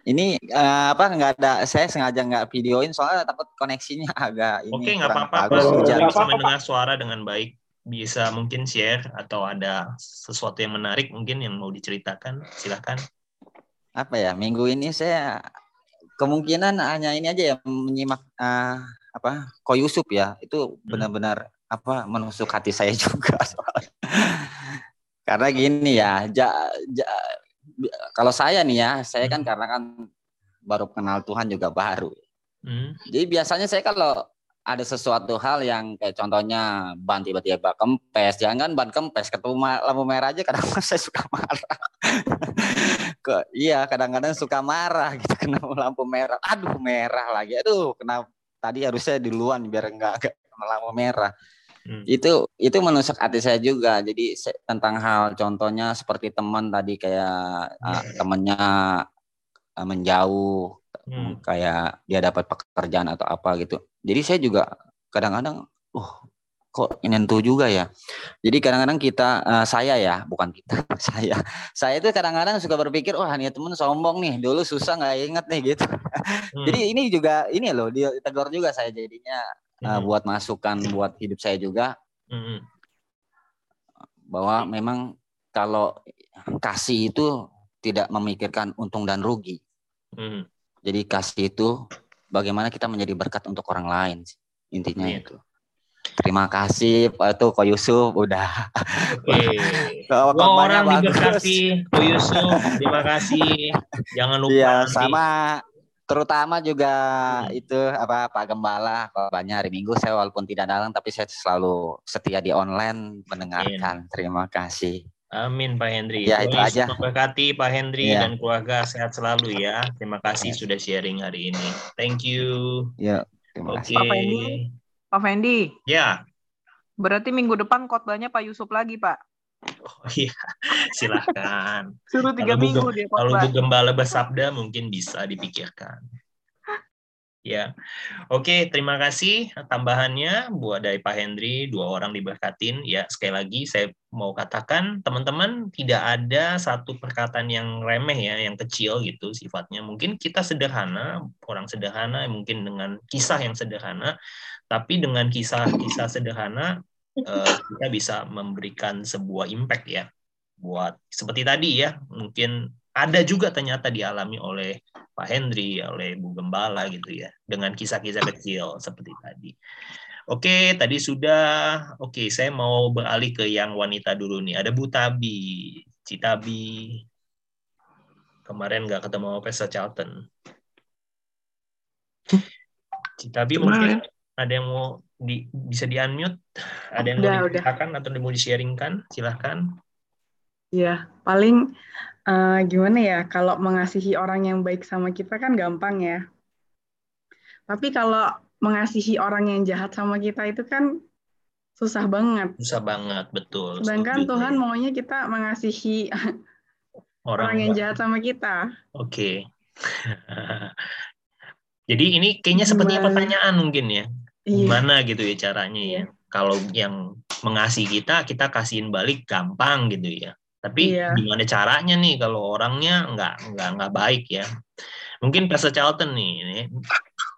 Ini uh, apa nggak ada saya sengaja nggak videoin soalnya takut koneksinya agak ini Oke, nggak apa-apa. Bisa apa -apa. mendengar suara dengan baik. Bisa mungkin share atau ada sesuatu yang menarik mungkin yang mau diceritakan. Silahkan. Apa ya? Minggu ini saya kemungkinan hanya ini aja ya menyimak uh, apa Ko Yusuf ya. Itu hmm. benar-benar hmm. apa menusuk hati saya juga soalnya. Karena gini ya, ja, ja, kalau saya nih ya, saya kan hmm. karena kan baru kenal Tuhan juga baru. Hmm. Jadi biasanya saya kalau ada sesuatu hal yang kayak contohnya ban tiba-tiba kempes, jangan kan ban kempes ketemu lampu merah aja kadang kadang saya suka marah. Ke, iya kadang-kadang suka marah gitu kena lampu merah. Aduh merah lagi. Aduh kenapa tadi harusnya di luar biar enggak, enggak lampu merah. Hmm. Itu itu menusuk hati saya juga. Jadi tentang hal contohnya seperti teman tadi kayak uh, temennya uh, menjauh, hmm. kayak dia dapat pekerjaan atau apa gitu. Jadi saya juga kadang-kadang, uh kok nyentuh juga ya. Jadi kadang-kadang kita, uh, saya ya, bukan kita, saya, saya itu kadang-kadang suka berpikir, wah nih temen sombong nih, dulu susah nggak inget nih gitu. Hmm. Jadi ini juga, ini loh, dia tegur juga saya jadinya uh, buat masukan buat hidup saya juga hmm. bahwa memang kalau kasih itu tidak memikirkan untung dan rugi. Hmm. Jadi kasih itu bagaimana kita menjadi berkat untuk orang lain intinya hmm. itu. Terima kasih Pak itu Ko Yusuf udah. Oke. orang diberkati Ko Yusuf. Terima kasih. Jangan lupa. Iya, sama terutama juga hmm. itu apa Pak Gembala banyak hari Minggu saya walaupun tidak datang tapi saya selalu setia di online mendengarkan. Amin. Terima kasih. Amin Pak Hendri. Ya itu aja. Berkati Pak Hendri ya. dan keluarga sehat selalu ya. Terima kasih ya. sudah sharing hari ini. Thank you. Ya, terima kasih. Pak Fendi. Pak Fendi. Ya. Berarti minggu depan khotbahnya Pak Yusuf lagi, Pak. Oh iya, silahkan. Suruh tiga kalau minggu dia. Kalau Bu Gembala bersabda mungkin bisa dipikirkan. Ya, oke. Terima kasih tambahannya buat dari Pak Hendri dua orang diberkatin. Ya, sekali lagi saya mau katakan teman-teman tidak ada satu perkataan yang remeh ya, yang kecil gitu sifatnya. Mungkin kita sederhana, orang sederhana, mungkin dengan kisah yang sederhana, tapi dengan kisah-kisah sederhana uh, kita bisa memberikan sebuah impact ya buat seperti tadi ya mungkin ada juga ternyata dialami oleh Pak Hendri, oleh Bu Gembala gitu ya, dengan kisah-kisah kecil seperti tadi. Oke, tadi sudah. Oke, saya mau beralih ke yang wanita dulu nih. Ada Bu Tabi, Citabi. Kemarin nggak ketemu Pesta Charlton. Citabi mungkin ada yang mau di, bisa di unmute? Ada yang Udah, mau diceritakan atau mau di-sharingkan? Silahkan. Ya, paling eh, gimana ya, kalau mengasihi orang yang baik sama kita kan gampang ya. Tapi kalau mengasihi orang yang jahat sama kita itu kan susah banget. Susah banget, betul. Sedangkan Setuju. Tuhan maunya kita mengasihi orang, yang jahat sama kita. Oke. Jadi ini kayaknya sepertinya pertanyaan mungkin ya. Iya. Gimana gitu ya caranya ya. Kalau yang mengasihi kita, kita kasihin balik gampang gitu ya. Tapi Iya. gimana caranya nih kalau orangnya nggak nggak nggak baik ya. Mungkin Pastor Charlton nih, ini,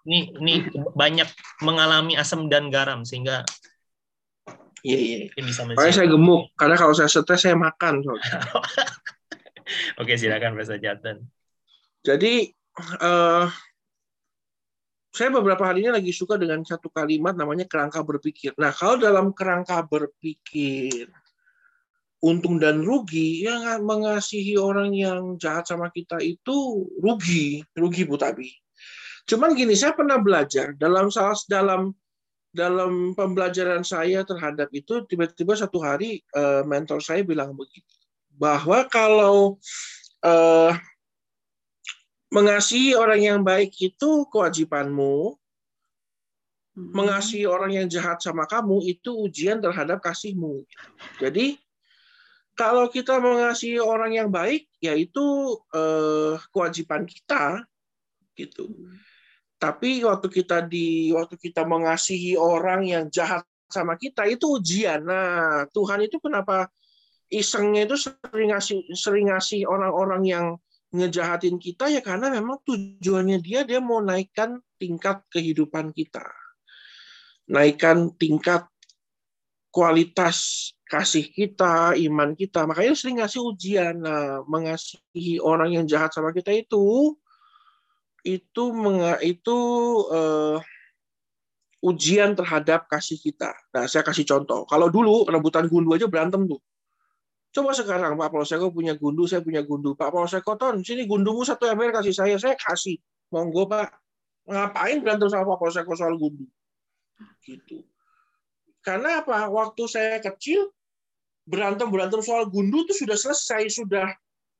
ini, ini banyak mengalami asam dan garam sehingga Iya, iya. bisa Makanya saya gemuk, karena kalau saya stres saya makan. soalnya. Oke, silakan Pastor Charlton. Jadi eh, saya beberapa hari ini lagi suka dengan satu kalimat namanya kerangka berpikir. Nah, kalau dalam kerangka berpikir untung dan rugi, yang mengasihi orang yang jahat sama kita itu rugi, rugi Bu Tabi. Cuman gini, saya pernah belajar dalam salah dalam dalam pembelajaran saya terhadap itu tiba-tiba satu hari eh, mentor saya bilang begini bahwa kalau eh, mengasihi orang yang baik itu kewajibanmu, mengasihi orang yang jahat sama kamu itu ujian terhadap kasihmu. Jadi kalau kita mengasihi orang yang baik, yaitu eh, kewajiban kita, gitu. Tapi waktu kita di waktu kita mengasihi orang yang jahat sama kita itu ujian. Nah, Tuhan itu kenapa isengnya itu sering ngasih sering ngasih orang-orang yang ngejahatin kita ya karena memang tujuannya dia dia mau naikkan tingkat kehidupan kita. Naikkan tingkat kualitas kasih kita, iman kita. Makanya sering ngasih ujian. Nah, mengasihi orang yang jahat sama kita itu itu itu eh, ujian terhadap kasih kita. Nah, saya kasih contoh. Kalau dulu rebutan gundu aja berantem tuh. Coba sekarang Pak Polseko punya gundu, saya punya gundu. Pak Polseko, Ton, sini gundumu satu ember kasih saya. Saya kasih. Monggo Pak. Ngapain berantem sama Pak Polseko soal gundu? Gitu. Karena apa? Waktu saya kecil, berantem-berantem soal gundu itu sudah selesai, sudah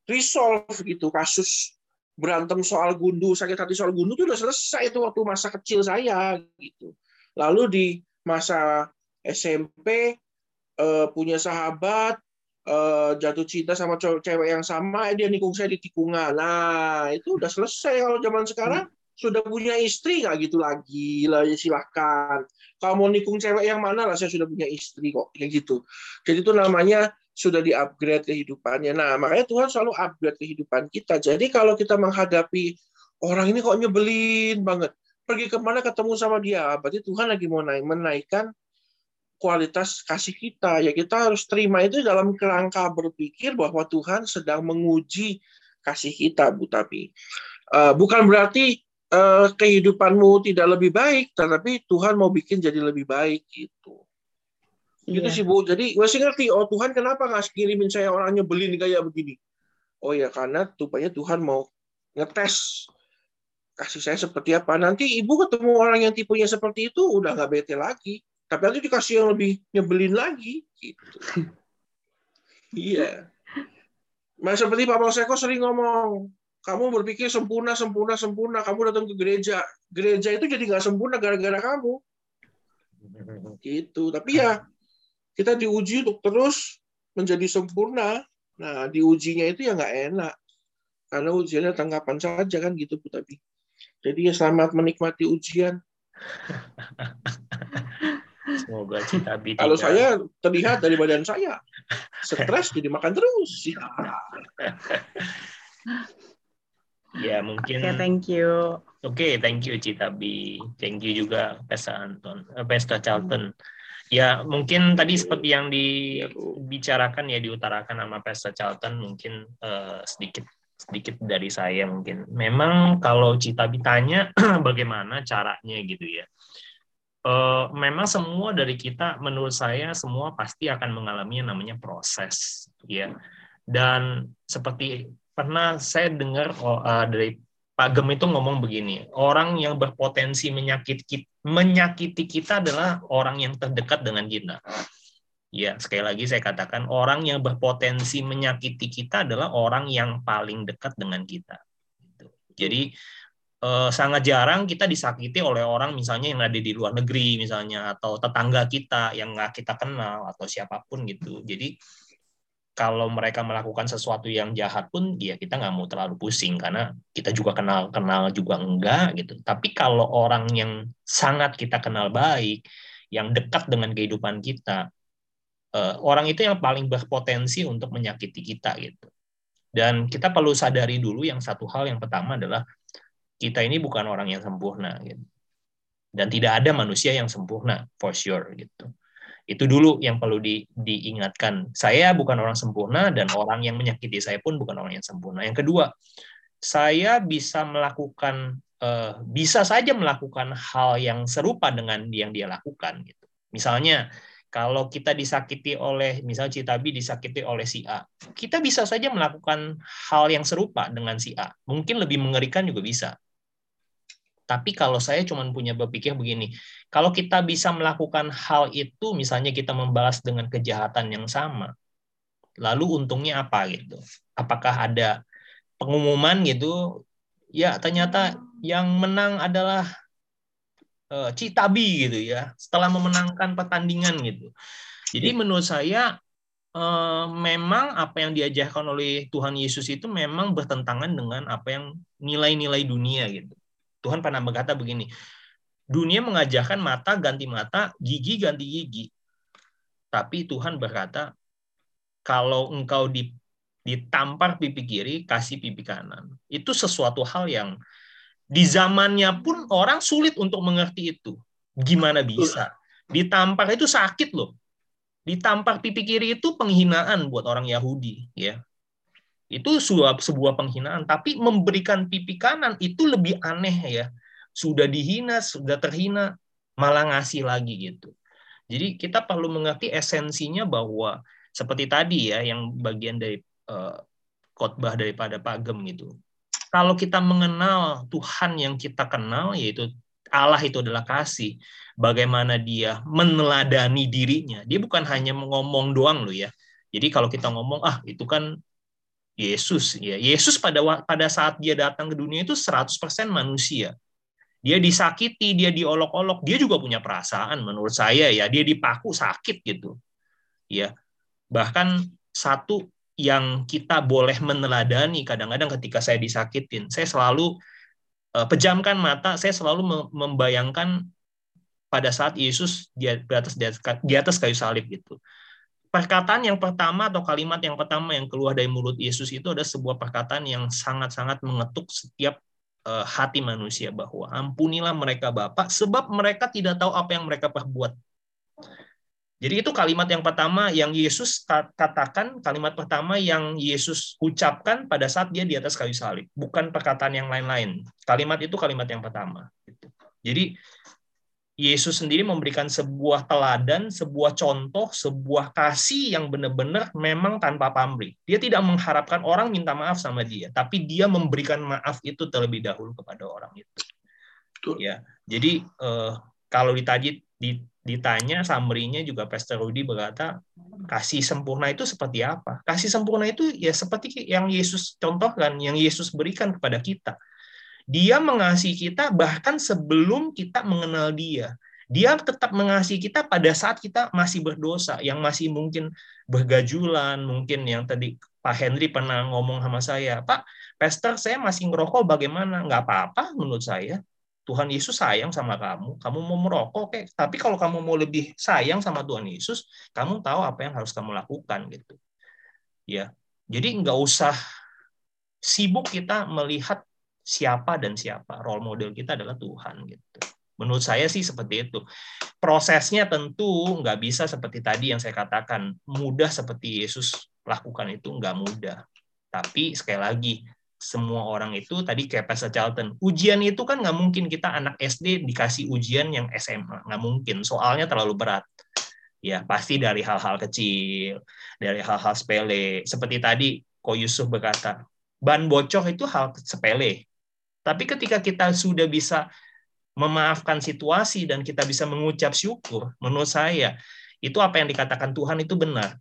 resolve gitu kasus berantem soal gundu, sakit hati soal gundu itu udah selesai itu waktu masa kecil saya gitu. Lalu di masa SMP eh, punya sahabat eh, jatuh cinta sama cowok- cewek yang sama, eh, dia nikung saya di tikungan. Nah, itu udah selesai kalau zaman sekarang sudah punya istri nggak gitu lagi lah ya silahkan. Kalau mau nikung cewek yang mana lah saya sudah punya istri kok kayak gitu. Jadi itu namanya sudah di-upgrade kehidupannya. Nah, makanya Tuhan selalu upgrade kehidupan kita. Jadi kalau kita menghadapi orang ini kok nyebelin banget, pergi ke mana ketemu sama dia, berarti Tuhan lagi mau naik, menaikkan kualitas kasih kita. Ya kita harus terima itu dalam kerangka berpikir bahwa Tuhan sedang menguji kasih kita, Bu Tapi. Eh, bukan berarti eh, kehidupanmu tidak lebih baik, tetapi Tuhan mau bikin jadi lebih baik gitu. Gitu Iya. sih Bu. Jadi gue sih ngerti, oh Tuhan kenapa nggak kirimin saya orang nyebelin kayak begini? Oh ya karena rupanya Tuhan mau ngetes kasih saya seperti apa. Nanti ibu ketemu orang yang tipenya seperti itu udah nggak bete lagi. Tapi nanti dikasih yang lebih nyebelin lagi. Gitu. iya. Nah, seperti Pak Polseko sering ngomong, kamu berpikir sempurna, sempurna, sempurna. Kamu datang ke gereja. Gereja itu jadi nggak sempurna gara-gara kamu. Gitu. Tapi ya kita diuji untuk terus menjadi sempurna. Nah, diujinya itu ya nggak enak. Karena ujiannya tanggapan saja kan gitu, Bu Tapi. Jadi ya selamat menikmati ujian. Semoga cita bi Kalau tidak- saya terlihat dari badan saya, stres jadi makan terus. Ya. ya mungkin Oke, thank you. Oke, thank you Citabi. Thank you juga Pesta Anton, eh, Pesta Charlton. Ya, mungkin tadi seperti yang dibicarakan ya diutarakan sama Pesta Charlton mungkin eh, sedikit sedikit dari saya mungkin. Memang kalau Cita ditanya bagaimana caranya gitu ya. Uh, memang semua dari kita menurut saya semua pasti akan mengalami yang namanya proses ya. Dan seperti pernah saya dengar uh, dari Pak Gem itu ngomong begini, orang yang berpotensi menyakiti, menyakiti kita adalah orang yang terdekat dengan kita. Ya, sekali lagi saya katakan orang yang berpotensi menyakiti kita adalah orang yang paling dekat dengan kita. Gitu. Jadi eh, sangat jarang kita disakiti oleh orang misalnya yang ada di luar negeri misalnya atau tetangga kita yang nggak kita kenal atau siapa pun gitu. Jadi kalau mereka melakukan sesuatu yang jahat pun ya kita nggak mau terlalu pusing karena kita juga kenal kenal juga enggak gitu tapi kalau orang yang sangat kita kenal baik yang dekat dengan kehidupan kita eh, orang itu yang paling berpotensi untuk menyakiti kita gitu dan kita perlu sadari dulu yang satu hal yang pertama adalah kita ini bukan orang yang sempurna gitu dan tidak ada manusia yang sempurna for sure gitu itu dulu yang perlu di, diingatkan. Saya bukan orang sempurna dan orang yang menyakiti saya pun bukan orang yang sempurna. Yang kedua, saya bisa melakukan uh, bisa saja melakukan hal yang serupa dengan yang dia lakukan gitu. Misalnya kalau kita disakiti oleh misal Citabi disakiti oleh si A, kita bisa saja melakukan hal yang serupa dengan si A. Mungkin lebih mengerikan juga bisa. Tapi kalau saya cuma punya berpikir begini, kalau kita bisa melakukan hal itu, misalnya kita membalas dengan kejahatan yang sama, lalu untungnya apa gitu? Apakah ada pengumuman gitu? Ya ternyata yang menang adalah uh, Citabi gitu ya, setelah memenangkan pertandingan gitu. Jadi menurut saya uh, memang apa yang diajarkan oleh Tuhan Yesus itu memang bertentangan dengan apa yang nilai-nilai dunia gitu Tuhan pernah berkata begini, dunia mengajarkan mata ganti mata, gigi ganti gigi. Tapi Tuhan berkata, kalau engkau ditampar pipi kiri, kasih pipi kanan. Itu sesuatu hal yang di zamannya pun orang sulit untuk mengerti itu. Gimana bisa? Ditampar itu sakit loh. Ditampar pipi kiri itu penghinaan buat orang Yahudi, ya itu sebuah, sebuah penghinaan. Tapi memberikan pipi kanan itu lebih aneh ya. Sudah dihina sudah terhina malah ngasih lagi gitu. Jadi kita perlu mengerti esensinya bahwa seperti tadi ya yang bagian dari uh, khotbah daripada Pak Gem gitu. Kalau kita mengenal Tuhan yang kita kenal yaitu Allah itu adalah kasih bagaimana dia meneladani dirinya. Dia bukan hanya ngomong doang loh ya. Jadi kalau kita ngomong ah itu kan Yesus ya. Yesus pada pada saat dia datang ke dunia itu 100% manusia. Dia disakiti, dia diolok-olok, dia juga punya perasaan menurut saya ya. Dia dipaku sakit gitu. Ya. Bahkan satu yang kita boleh meneladani kadang-kadang ketika saya disakitin, saya selalu uh, pejamkan mata, saya selalu membayangkan pada saat Yesus di atas di atas kayu salib gitu perkataan yang pertama atau kalimat yang pertama yang keluar dari mulut Yesus itu ada sebuah perkataan yang sangat-sangat mengetuk setiap uh, hati manusia bahwa ampunilah mereka Bapak sebab mereka tidak tahu apa yang mereka perbuat. Jadi itu kalimat yang pertama yang Yesus katakan, kalimat pertama yang Yesus ucapkan pada saat dia di atas kayu salib, bukan perkataan yang lain-lain. Kalimat itu kalimat yang pertama. Gitu. Jadi Yesus sendiri memberikan sebuah teladan, sebuah contoh, sebuah kasih yang benar-benar memang tanpa pamrih. Dia tidak mengharapkan orang minta maaf sama dia, tapi dia memberikan maaf itu terlebih dahulu kepada orang itu. Ya, jadi eh, kalau ditanya, ditanya summary-nya juga Pastor Rudy berkata kasih sempurna itu seperti apa? Kasih sempurna itu ya seperti yang Yesus contohkan, yang Yesus berikan kepada kita dia mengasihi kita bahkan sebelum kita mengenal dia. Dia tetap mengasihi kita pada saat kita masih berdosa, yang masih mungkin bergajulan, mungkin yang tadi Pak Henry pernah ngomong sama saya, Pak, Pastor saya masih ngerokok bagaimana? Nggak apa-apa menurut saya. Tuhan Yesus sayang sama kamu. Kamu mau merokok, kayak tapi kalau kamu mau lebih sayang sama Tuhan Yesus, kamu tahu apa yang harus kamu lakukan gitu. Ya, jadi nggak usah sibuk kita melihat siapa dan siapa. Role model kita adalah Tuhan gitu. Menurut saya sih seperti itu. Prosesnya tentu nggak bisa seperti tadi yang saya katakan mudah seperti Yesus lakukan itu nggak mudah. Tapi sekali lagi semua orang itu tadi kayak Pastor Charlton, ujian itu kan nggak mungkin kita anak SD dikasih ujian yang SMA, nggak mungkin, soalnya terlalu berat. Ya pasti dari hal-hal kecil, dari hal-hal sepele. Seperti tadi Ko Yusuf berkata, ban bocor itu hal sepele. Tapi ketika kita sudah bisa memaafkan situasi dan kita bisa mengucap syukur, menurut saya itu apa yang dikatakan Tuhan itu benar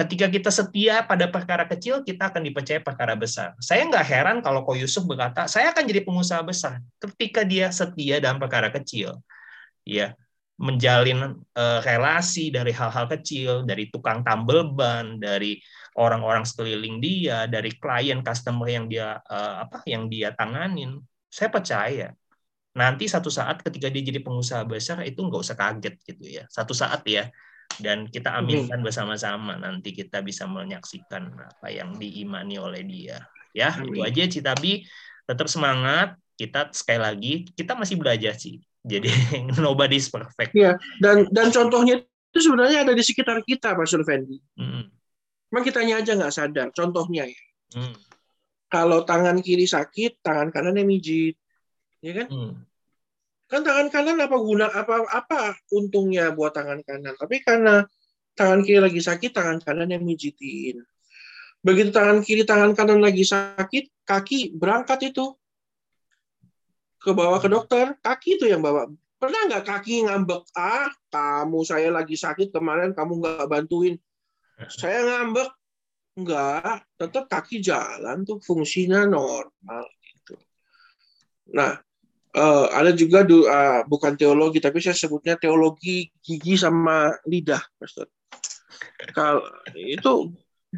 Ketika kita setia pada perkara kecil, kita akan dipercaya perkara besar. Saya nggak heran kalau Ko Yusuf berkata, saya akan jadi pengusaha besar. Ketika dia setia dalam perkara kecil, ya menjalin uh, relasi dari hal-hal kecil, dari tukang tambel ban, dari orang-orang sekeliling dia, dari klien customer yang dia uh, apa yang dia tanganin. Saya percaya nanti satu saat ketika dia jadi pengusaha besar itu nggak usah kaget gitu ya. Satu saat ya dan kita aminkan bersama-sama nanti kita bisa menyaksikan apa yang diimani oleh dia ya Amin. itu aja Citabi tetap semangat kita sekali lagi kita masih belajar sih jadi nobody is perfect ya dan dan contohnya itu sebenarnya ada di sekitar kita Pak Fendi hmm. Memang kitanya aja nggak sadar contohnya ya. Hmm. kalau tangan kiri sakit tangan kanan yang mijit ya kan? Hmm. Kan tangan kanan apa guna apa apa untungnya buat tangan kanan? Tapi karena tangan kiri lagi sakit tangan kanan yang mijitin. Begitu tangan kiri tangan kanan lagi sakit kaki berangkat itu. Ke bawah ke dokter kaki itu yang bawa. Pernah nggak kaki ngambek ah kamu saya lagi sakit kemarin kamu nggak bantuin saya ngambek nggak tetap kaki jalan tuh fungsinya normal gitu nah uh, ada juga uh, bukan teologi tapi saya sebutnya teologi gigi sama lidah, Pastor. Kalau itu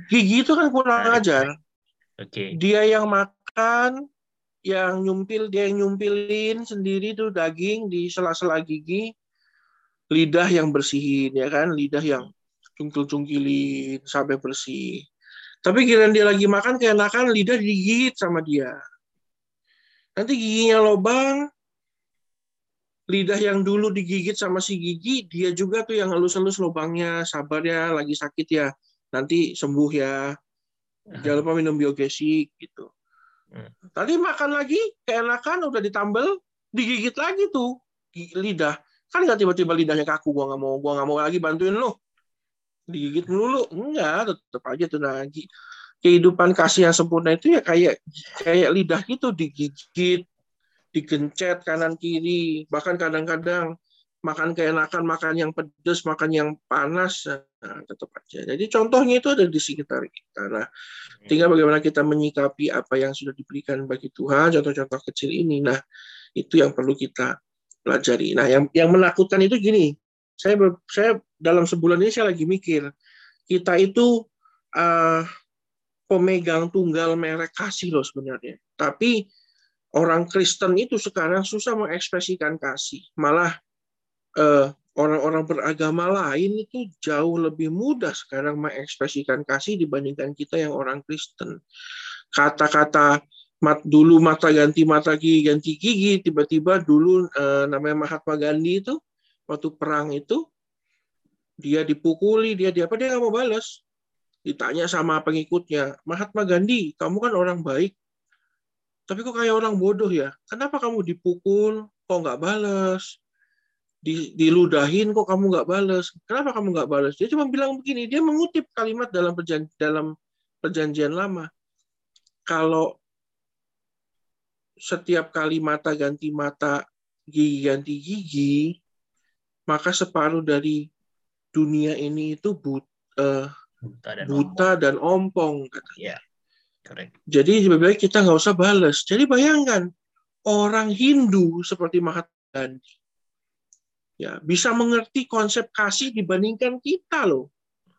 gigi itu kan kurang ajar. Okay. Dia yang makan, yang nyumpil, dia yang nyumpilin sendiri tuh daging di sela-sela gigi, lidah yang bersihin ya kan, lidah yang cungkil-cungkilin sampai bersih. Tapi kira dia lagi makan keenakan lidah digigit sama dia. Nanti giginya lobang, lidah yang dulu digigit sama si gigi, dia juga tuh yang halus-halus lubangnya, sabar ya, lagi sakit ya, nanti sembuh ya. Jangan lupa minum biogesik gitu. Hmm. Tadi makan lagi, keenakan udah ditambel, digigit lagi tuh lidah. Kan nggak tiba-tiba lidahnya kaku, gua nggak mau, gua nggak mau lagi bantuin lo. Digigit melulu, enggak, tetap aja tuh lagi kehidupan kasih yang sempurna itu ya kayak kayak lidah gitu digigit, digencet kanan kiri, bahkan kadang-kadang makan keenakan, makan yang pedas, makan yang panas, nah, tetap aja. Jadi contohnya itu ada di sekitar kita. Nah, tinggal bagaimana kita menyikapi apa yang sudah diberikan bagi Tuhan, contoh-contoh kecil ini. Nah, itu yang perlu kita pelajari. Nah, yang yang menakutkan itu gini. Saya saya dalam sebulan ini saya lagi mikir, kita itu uh, pemegang tunggal merek kasih loh sebenarnya. Tapi orang Kristen itu sekarang susah mengekspresikan kasih. Malah eh, orang-orang beragama lain itu jauh lebih mudah sekarang mengekspresikan kasih dibandingkan kita yang orang Kristen. Kata-kata mat dulu mata ganti mata gigi ganti gigi tiba-tiba dulu eh, namanya Mahatma Gandhi itu waktu perang itu dia dipukuli dia dia apa dia nggak mau balas ditanya sama pengikutnya, Mahatma Gandhi, kamu kan orang baik, tapi kok kayak orang bodoh ya? Kenapa kamu dipukul, kok nggak balas? Di, diludahin kok kamu nggak balas? Kenapa kamu nggak balas? Dia cuma bilang begini, dia mengutip kalimat dalam perjanjian, dalam perjanjian lama. Kalau setiap kali mata ganti mata, gigi ganti gigi, maka separuh dari dunia ini itu but, uh, buta dan buta ompong. dan ompong Ya, correct. Jadi lebih baik kita nggak usah balas. Jadi bayangkan orang Hindu seperti Mahatma Gandhi ya bisa mengerti konsep kasih dibandingkan kita loh.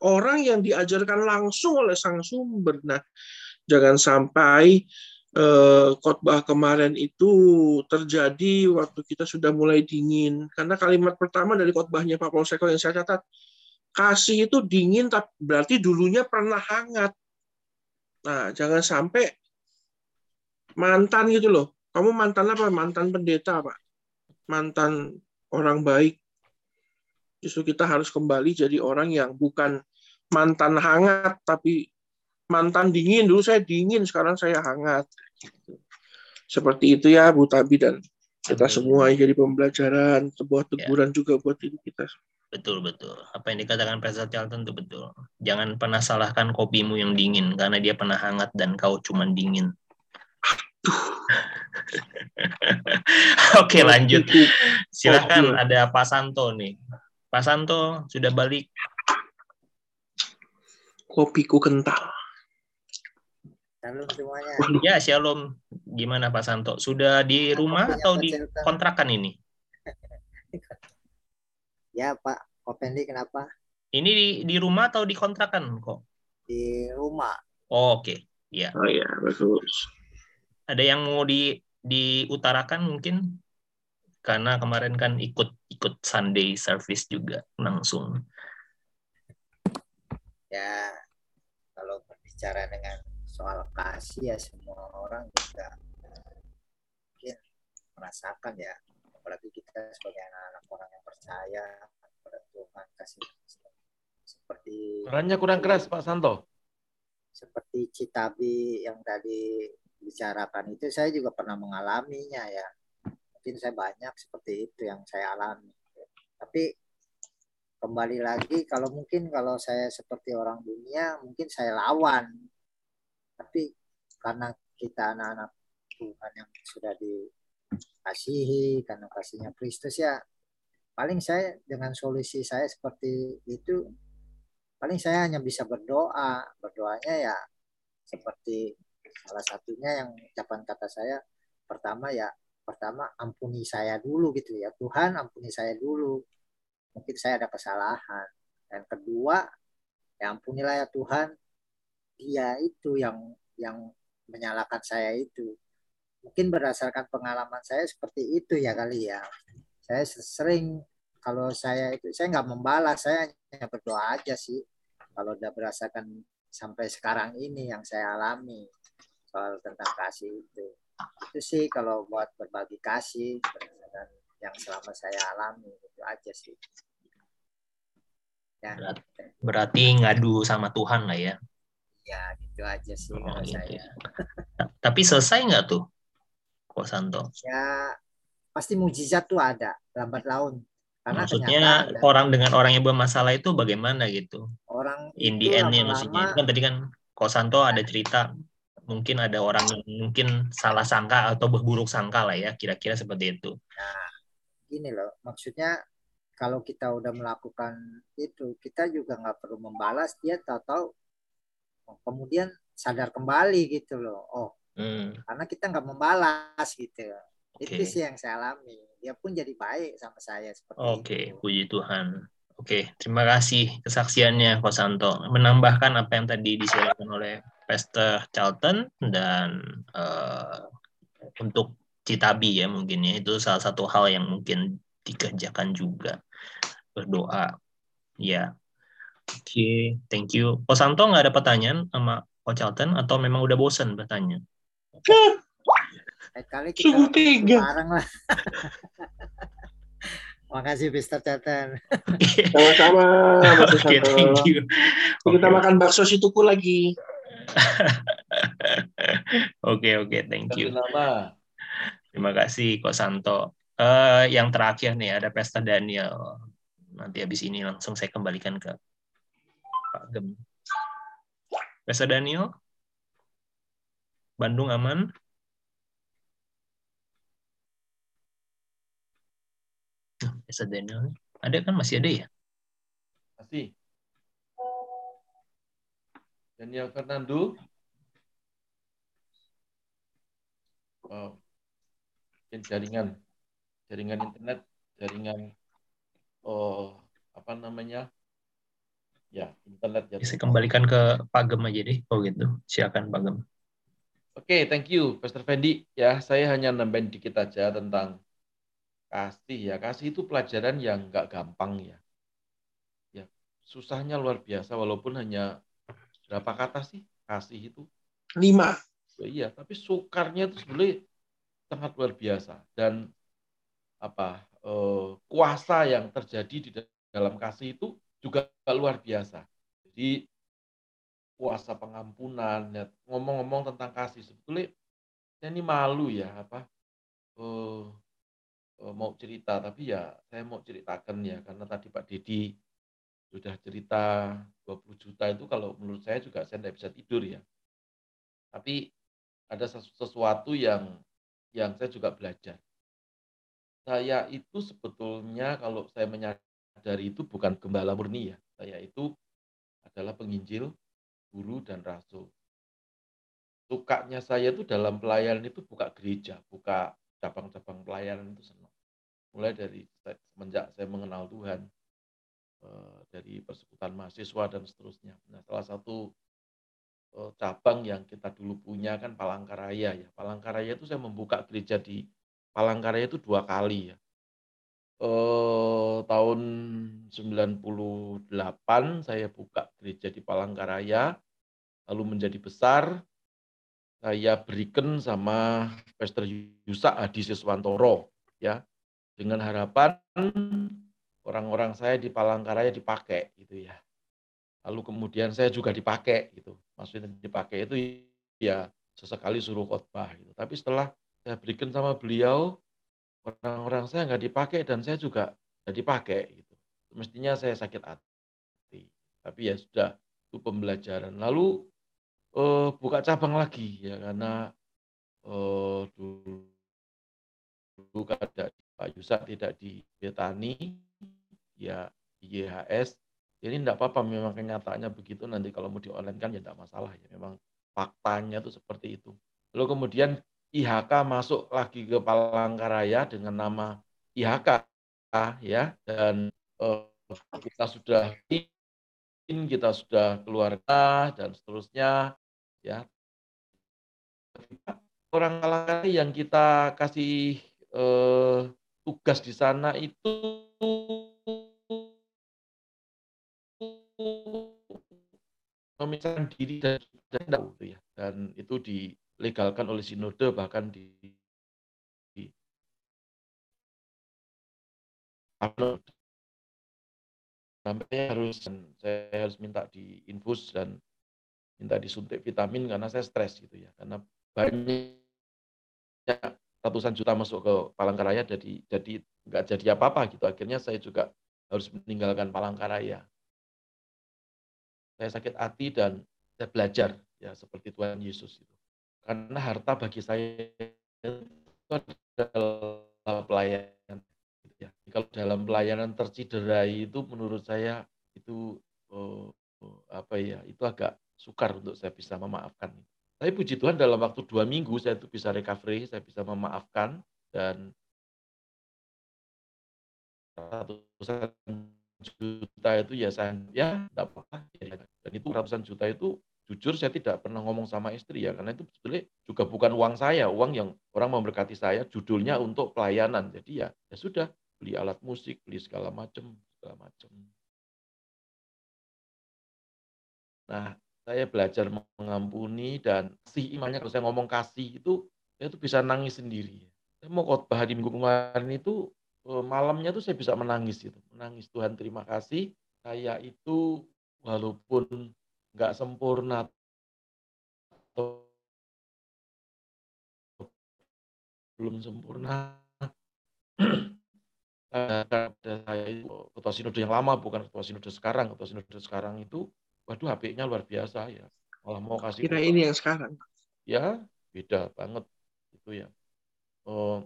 Orang yang diajarkan langsung oleh sang sumber. Nah, jangan sampai khotbah kemarin itu terjadi waktu kita sudah mulai dingin. Karena kalimat pertama dari khotbahnya Pak Polseko yang saya catat, kasih itu dingin tapi berarti dulunya pernah hangat. Nah, jangan sampai mantan gitu loh. Kamu mantan apa? Mantan pendeta, Pak. Mantan orang baik. Justru kita harus kembali jadi orang yang bukan mantan hangat, tapi mantan dingin dulu saya dingin sekarang saya hangat seperti itu ya Bu Tabi dan kita semua jadi pembelajaran sebuah teguran juga buat diri kita Betul, betul. Apa yang dikatakan Pastor Charlton itu betul. Jangan pernah salahkan kopimu yang dingin, karena dia pernah hangat dan kau cuma dingin. Oke, lanjut. Silakan ada Pak Santo nih. Pak Santo sudah balik. kopiku kental Shalom semuanya. Ya, Shalom. Gimana Pak Santo? Sudah di rumah Kopinya atau di kontrakan ini? Ya Pak, Kopendi kenapa? Ini di, di rumah atau di kontrakan kok? Di rumah. Oh, Oke, ya. oh ya bagus Ada yang mau di diutarakan mungkin? Karena kemarin kan ikut ikut Sunday service juga langsung. Ya, kalau berbicara dengan soal kasih ya semua orang juga mungkin merasakan ya. Apalagi kita sebagai anak-anak orang yang percaya pada Tuhan kasih seperti Suaranya kurang keras Pak Santo. seperti Citabi yang tadi bicarakan itu saya juga pernah mengalaminya ya. Mungkin saya banyak seperti itu yang saya alami. Tapi kembali lagi kalau mungkin kalau saya seperti orang dunia mungkin saya lawan. Tapi karena kita anak-anak Tuhan yang sudah dikasihi karena kasihnya Kristus ya paling saya dengan solusi saya seperti itu paling saya hanya bisa berdoa. Berdoanya ya seperti salah satunya yang ucapan kata saya pertama ya pertama ampuni saya dulu gitu ya. Tuhan ampuni saya dulu. Mungkin saya ada kesalahan. Dan kedua ya ampunilah ya Tuhan dia itu yang yang menyalahkan saya itu. Mungkin berdasarkan pengalaman saya seperti itu ya kali ya. Saya sering kalau saya itu saya nggak membalas saya hanya berdoa aja sih. Kalau udah berdasarkan sampai sekarang ini yang saya alami soal tentang kasih itu. Itu sih kalau buat berbagi kasih berdasarkan yang selama saya alami itu aja sih. Ya. Berarti ngadu sama Tuhan lah ya. Ya gitu aja sih Oh, kalau gitu saya ya. Ta- Tapi selesai nggak tuh, Kok Santo? ya pasti mujizat tuh ada lambat laun karena Maksudnya kenyataan orang dengan orang yang bermasalah itu bagaimana gitu? orang In the end-nya lama-lama maksudnya. Itu kan tadi kan Kok Santo ada cerita mungkin ada orang yang mungkin salah sangka atau berburuk sangka lah ya, kira-kira seperti itu. Nah, gini loh, maksudnya kalau kita udah melakukan itu, kita juga nggak perlu membalas dia tahu-tahu kemudian sadar kembali gitu loh. Oh, Hmm, karena kita nggak membalas gitu. Itu Oke. sih yang saya alami. Dia pun jadi baik sama saya seperti Oke, itu. puji Tuhan. Oke, terima kasih kesaksiannya Kok Santo. Menambahkan apa yang tadi disilakan oleh Pastor Charlton dan eh, untuk Citabi ya mungkin ya itu salah satu hal yang mungkin dikerjakan juga berdoa. Ya, oke, thank you. Kok Santo nggak ada pertanyaan sama Kok Charlton atau memang udah bosan bertanya? Lain kali kita Sungguh tega. bareng lah. Makasih Mister sama-sama Mas Oke, Santo. thank you. kita makan bakso situku lagi Oke, oke, thank you. Nama. Terima kasih Kok Santo. Eh, yang terakhir nih ada Pesta Daniel. Nanti habis ini langsung saya kembalikan ke Gem. Pesta Daniel? Bandung aman? Nah, Daniel. Ada kan masih ada ya? Masih. Daniel Fernando. Wow. Mungkin jaringan, jaringan internet, jaringan oh apa namanya? Ya, internet ya. Bisa kembalikan ke Pak Gem aja deh. Oh gitu. Silakan Pak Gem. Oke, thank you, Pastor Fendi. Ya, saya hanya nambahin dikit aja tentang kasih ya. Kasih itu pelajaran yang nggak gampang ya. Ya, susahnya luar biasa walaupun hanya berapa kata sih kasih itu? lima Ya, iya, tapi sukarnya itu sebenarnya sangat luar biasa dan apa eh, kuasa yang terjadi di dalam kasih itu juga luar biasa. Jadi puasa pengampunan, ya, ngomong-ngomong tentang kasih. Sebetulnya saya ini malu ya apa uh, uh, mau cerita, tapi ya saya mau ceritakan ya karena tadi Pak Dedi sudah cerita 20 juta itu kalau menurut saya juga saya tidak bisa tidur ya. Tapi ada sesuatu yang yang saya juga belajar. Saya itu sebetulnya kalau saya menyadari itu bukan gembala murni ya. Saya itu adalah penginjil, guru, dan rasul. Sukanya saya itu dalam pelayanan itu buka gereja, buka cabang-cabang pelayanan itu senang. Mulai dari semenjak saya mengenal Tuhan, Eh, dari persekutuan mahasiswa dan seterusnya. Nah, salah satu eh, cabang yang kita dulu punya kan Palangkaraya ya. Palangkaraya itu saya membuka gereja di Palangkaraya itu dua kali ya. Eh, tahun 98 saya buka gereja di Palangkaraya, lalu menjadi besar. Saya berikan sama Pastor Yusa Adi Siswantoro ya dengan harapan orang-orang saya di Palangkaraya dipakai gitu ya. Lalu kemudian saya juga dipakai gitu. Maksudnya dipakai itu ya sesekali suruh khotbah gitu. Tapi setelah saya berikan sama beliau, orang-orang saya nggak dipakai dan saya juga nggak dipakai gitu. Mestinya saya sakit hati. Tapi ya sudah itu pembelajaran. Lalu eh, buka cabang lagi ya karena eh, dulu dulu ada Pak Yusak tidak di Betani ya YHS ini tidak apa-apa memang kenyataannya begitu nanti kalau mau di online kan ya tidak masalah ya memang faktanya itu seperti itu lalu kemudian IHK masuk lagi ke Palangkaraya dengan nama IHK ya dan eh, kita sudah kita sudah keluarga dan seterusnya ya orang Palangkaraya yang kita kasih eh, tugas di sana itu memisahkan diri dan gitu ya dan itu dilegalkan oleh sinode bahkan di, di sampai harus saya harus minta diinfus dan minta disuntik vitamin karena saya stres gitu ya. Karena banyak ratusan juta masuk ke Palangkaraya jadi jadi nggak jadi apa-apa gitu. Akhirnya saya juga harus meninggalkan Palangkaraya. Saya sakit hati dan saya belajar ya seperti Tuhan Yesus itu. Karena harta bagi saya itu adalah pelayanan. Ya. Kalau dalam pelayanan terciderai itu menurut saya itu oh, oh, apa ya itu agak sukar untuk saya bisa memaafkan. Tapi puji Tuhan dalam waktu dua minggu saya itu bisa recovery, saya bisa memaafkan dan ratusan juta itu ya saya ya tidak apa-apa dan itu ratusan juta itu jujur saya tidak pernah ngomong sama istri ya karena itu sebetulnya juga bukan uang saya. Uang yang orang memberkati saya judulnya untuk pelayanan. Jadi ya ya sudah beli alat musik beli segala macam segala macam nah saya belajar mengampuni dan kasih imannya kalau saya ngomong kasih itu saya itu bisa nangis sendiri. Saya mau khotbah di minggu kemarin itu Eh, malamnya tuh saya bisa menangis itu menangis Tuhan terima kasih. Saya itu walaupun nggak sempurna belum sempurna. Saya itu ketua sinode yang lama bukan ketua sinode sekarang. Ketua sinode sekarang itu waduh HP-nya luar biasa ya. Malah mau kasih kita ini yang sekarang? Ya beda banget itu ya. Oh,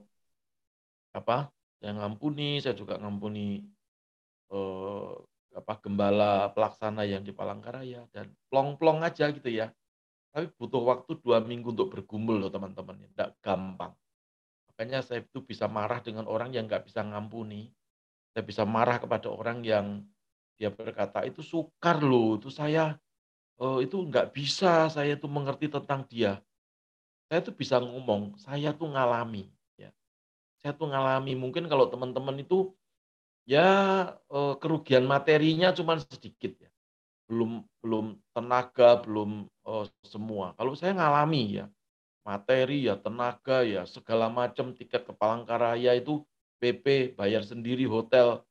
apa? Saya ngampuni, saya juga ngampuni eh, apa gembala pelaksana yang di Palangkaraya dan plong-plong aja gitu ya. Tapi butuh waktu dua minggu untuk bergumul loh teman-teman, tidak gampang. Makanya saya itu bisa marah dengan orang yang nggak bisa ngampuni. Saya bisa marah kepada orang yang dia berkata itu sukar loh, itu saya oh, itu nggak bisa saya itu mengerti tentang dia. Saya tuh bisa ngomong, saya tuh ngalami saya tuh ngalami mungkin kalau teman-teman itu ya eh, kerugian materinya cuma sedikit ya. Belum belum tenaga, belum eh, semua. Kalau saya ngalami ya materi ya, tenaga ya, segala macam tiket ke Palangkaraya itu PP bayar sendiri hotel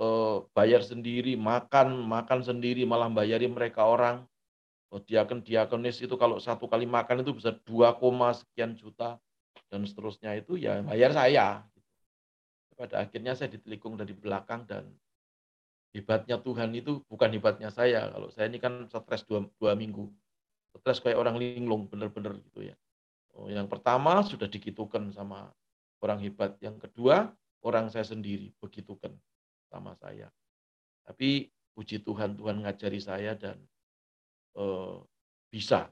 eh, bayar sendiri, makan makan sendiri malah bayari mereka orang. oh, diakon diakonis itu kalau satu kali makan itu bisa 2, sekian juta dan seterusnya itu ya bayar saya. Pada akhirnya saya ditelikung dari belakang dan hebatnya Tuhan itu bukan hebatnya saya. Kalau saya ini kan stres dua, dua minggu. Stres kayak orang linglung, bener-bener gitu ya. Oh, yang pertama sudah dikitukan sama orang hebat. Yang kedua, orang saya sendiri begitukan sama saya. Tapi puji Tuhan, Tuhan ngajari saya dan eh, bisa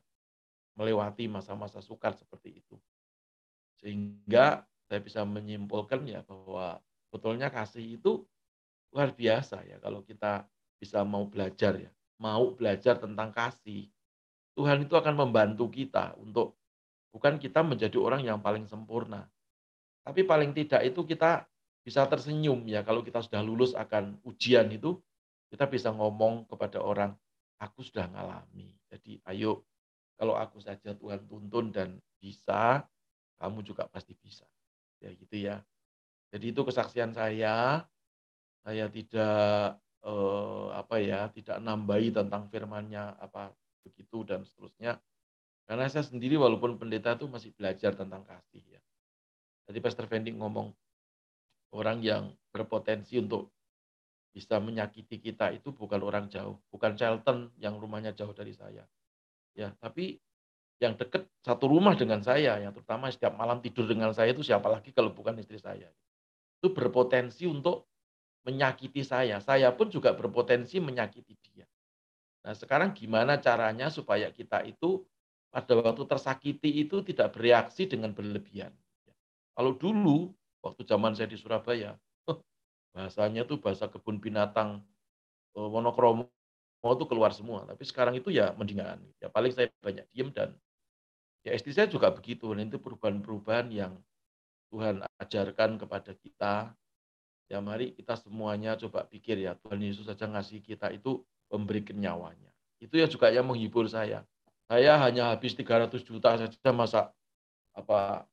melewati masa-masa sukar seperti itu. Sehingga saya bisa menyimpulkan ya bahwa betulnya kasih itu luar biasa ya kalau kita bisa mau belajar ya, mau belajar tentang kasih. Tuhan itu akan membantu kita untuk bukan kita menjadi orang yang paling sempurna. Tapi paling tidak itu kita bisa tersenyum ya kalau kita sudah lulus akan ujian itu kita bisa ngomong kepada orang aku sudah ngalami. Jadi ayo kalau aku saja Tuhan tuntun dan bisa kamu juga pasti bisa. Ya gitu ya. Jadi itu kesaksian saya. Saya tidak eh, apa ya, tidak nambahi tentang firmannya apa begitu dan seterusnya. Karena saya sendiri walaupun pendeta itu masih belajar tentang kasih ya. Tadi Pastor Fendi ngomong orang yang berpotensi untuk bisa menyakiti kita itu bukan orang jauh, bukan Charlton yang rumahnya jauh dari saya. Ya, tapi yang dekat satu rumah dengan saya, yang terutama setiap malam tidur dengan saya itu siapa lagi kalau bukan istri saya. Itu berpotensi untuk menyakiti saya. Saya pun juga berpotensi menyakiti dia. Nah, sekarang gimana caranya supaya kita itu pada waktu tersakiti itu tidak bereaksi dengan berlebihan. Kalau dulu, waktu zaman saya di Surabaya, bahasanya tuh bahasa kebun binatang eh, monokromo itu keluar semua. Tapi sekarang itu ya mendingan. Ya paling saya banyak diem dan Ya istri saya juga begitu. Dan itu perubahan-perubahan yang Tuhan ajarkan kepada kita. Ya mari kita semuanya coba pikir ya, Tuhan Yesus saja ngasih kita itu memberikan nyawanya. Itu ya juga yang menghibur saya. Saya hanya habis 300 juta saja masa apa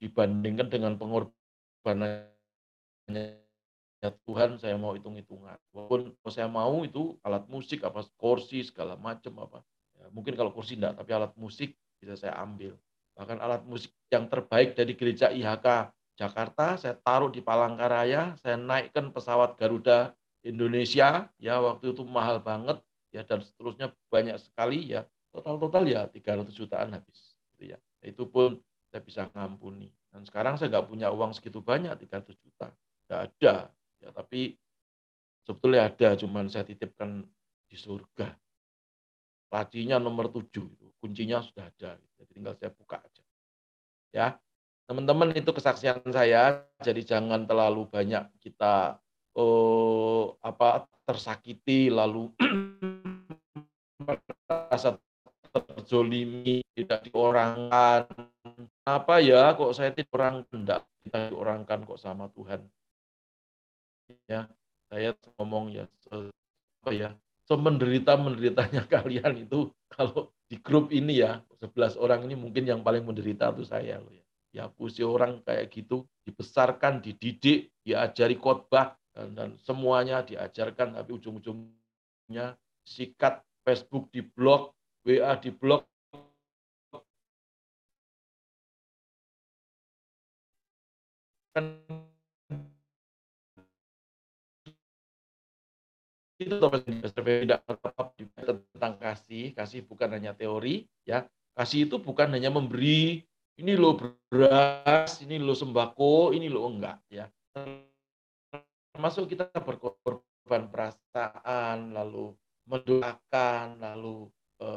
dibandingkan dengan pengorbanannya Tuhan saya mau hitung-hitungan. Walaupun saya mau itu alat musik apa kursi segala macam apa. Ya, mungkin kalau kursi enggak, tapi alat musik bisa saya ambil. Bahkan alat musik yang terbaik dari gereja IHK Jakarta, saya taruh di Palangkaraya, saya naikkan pesawat Garuda Indonesia, ya waktu itu mahal banget, ya dan seterusnya banyak sekali ya, total-total ya 300 jutaan habis. Gitu ya. Itu pun saya bisa ngampuni. Dan sekarang saya nggak punya uang segitu banyak, 300 juta. Nggak ada. Ya, tapi sebetulnya ada, cuman saya titipkan di surga. Lacinya nomor 7 itu kuncinya sudah ada. Jadi tinggal saya buka aja. Ya, teman-teman itu kesaksian saya. Jadi jangan terlalu banyak kita oh, apa tersakiti lalu merasa terzolimi, tidak diorangkan. Apa ya, kok saya tidak orang tidak kita diorangkan kok sama Tuhan. Ya, saya ngomong ya, apa ya, semenderita menderitanya kalian itu kalau di grup ini ya, 11 orang ini mungkin yang paling menderita itu saya loh ya. Ya pusi orang kayak gitu, dibesarkan, dididik, diajari khotbah, dan, dan semuanya diajarkan, tapi ujung-ujungnya sikat Facebook di blog, WA di blog, kan itu tidak tentang kasih. Kasih bukan hanya teori ya. Kasih itu bukan hanya memberi ini lo beras ini lo sembako ini lo enggak ya. Termasuk kita berkorban perasaan lalu mendoakan lalu e,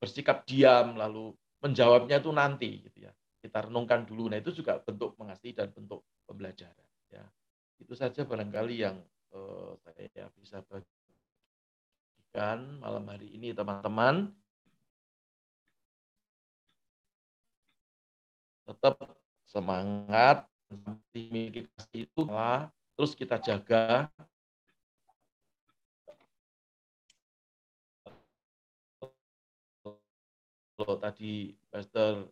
bersikap diam lalu menjawabnya itu nanti gitu ya. Kita renungkan dulu. Nah itu juga bentuk mengasihi dan bentuk pembelajaran ya. Itu saja barangkali yang uh, saya bisa bagikan malam hari ini teman-teman. Tetap semangat, kasih itu, terus kita jaga. Kalau tadi Pastor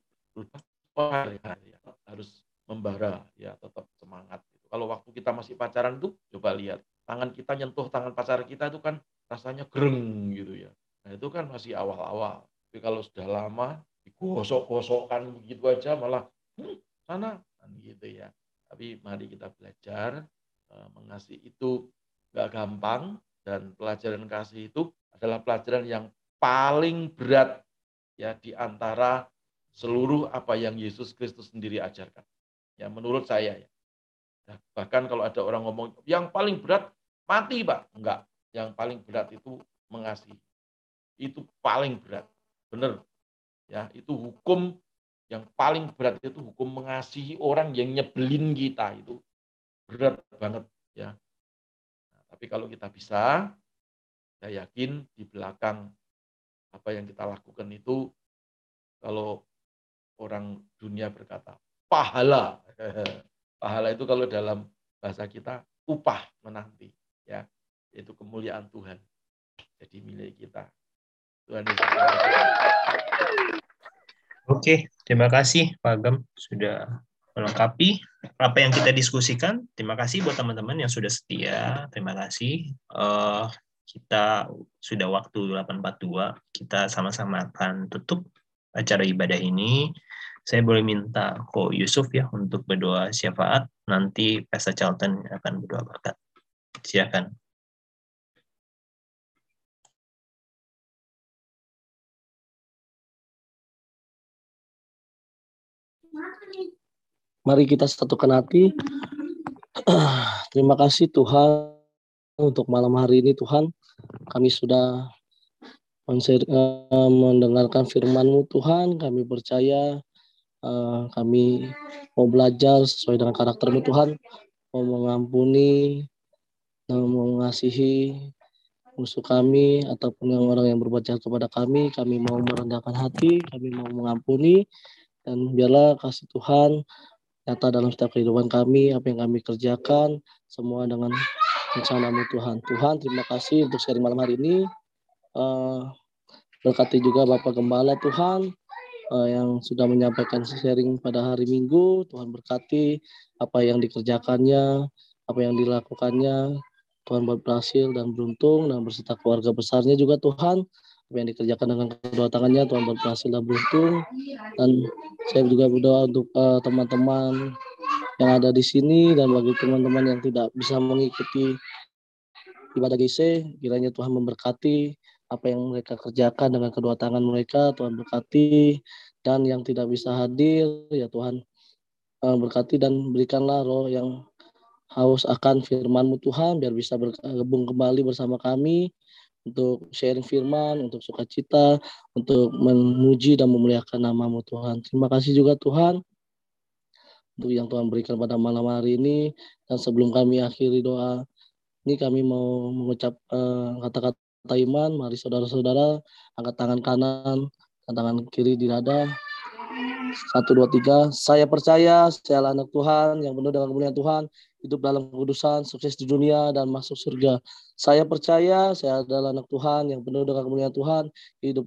harus membara ya tetap semangat. Kalau waktu kita masih pacaran tuh coba lihat. Tangan kita nyentuh tangan pacar kita itu kan rasanya gereng gitu ya. Nah itu kan masih awal-awal. Tapi kalau sudah lama, digosok-gosokkan begitu aja malah hmm, sana kan gitu ya. Tapi mari kita belajar uh, mengasihi itu nggak gampang dan pelajaran kasih itu adalah pelajaran yang paling berat ya di antara seluruh apa yang Yesus Kristus sendiri ajarkan. Ya menurut saya ya. Bahkan kalau ada orang ngomong yang paling berat mati, Pak. Enggak. Yang paling berat itu mengasihi. Itu paling berat. Benar. Ya, itu hukum yang paling berat itu hukum mengasihi orang yang nyebelin kita itu berat banget ya. Nah, tapi kalau kita bisa, saya yakin di belakang apa yang kita lakukan itu kalau orang dunia berkata pahala. pahala itu kalau dalam bahasa kita upah menanti ya, yaitu kemuliaan Tuhan. Jadi milik kita. Tuhan Yesus. Oke, terima kasih Pak Agam sudah melengkapi apa yang kita diskusikan. Terima kasih buat teman-teman yang sudah setia. Terima kasih. Uh, kita sudah waktu 8.42. Kita sama-sama akan tutup acara ibadah ini. Saya boleh minta Ko Yusuf ya untuk berdoa syafaat. Nanti Pastor Charlton akan berdoa berkat. Silakan. Mari kita satukan hati. Terima kasih Tuhan untuk malam hari ini Tuhan. Kami sudah eh, mendengarkan firman-Mu Tuhan. Kami percaya eh, kami mau belajar sesuai dengan karakter-Mu Tuhan. Mau mengampuni dan mengasihi musuh kami ataupun yang orang yang berbuat jahat kepada kami. Kami mau merendahkan hati, kami mau mengampuni, dan biarlah kasih Tuhan nyata dalam setiap kehidupan kami, apa yang kami kerjakan, semua dengan rencanamu Tuhan. Tuhan, terima kasih untuk sharing malam hari ini. Uh, berkati juga Bapak Gembala Tuhan uh, yang sudah menyampaikan sharing pada hari Minggu. Tuhan berkati apa yang dikerjakannya, apa yang dilakukannya. Tuhan berhasil dan beruntung dan berserta keluarga besarnya juga Tuhan apa yang dikerjakan dengan kedua tangannya Tuhan berhasil dan beruntung. Dan saya juga berdoa untuk eh, teman-teman yang ada di sini dan bagi teman-teman yang tidak bisa mengikuti ibadah GC kiranya Tuhan memberkati apa yang mereka kerjakan dengan kedua tangan mereka. Tuhan berkati dan yang tidak bisa hadir ya Tuhan uh, berkati dan berikanlah roh yang haus akan firman-Mu Tuhan biar bisa bergabung kembali bersama kami untuk sharing firman, untuk sukacita, untuk memuji dan memuliakan namamu Tuhan. Terima kasih juga Tuhan untuk yang Tuhan berikan pada malam hari ini. Dan sebelum kami akhiri doa, ini kami mau mengucap eh, kata-kata uh, iman. Mari saudara-saudara angkat tangan kanan, tangan kiri di dada. Satu, dua, tiga. Saya percaya saya anak Tuhan yang penuh dengan kemuliaan Tuhan hidup dalam kekudusan, sukses di dunia, dan masuk surga. Saya percaya saya adalah anak Tuhan yang penuh dengan kemuliaan Tuhan, hidup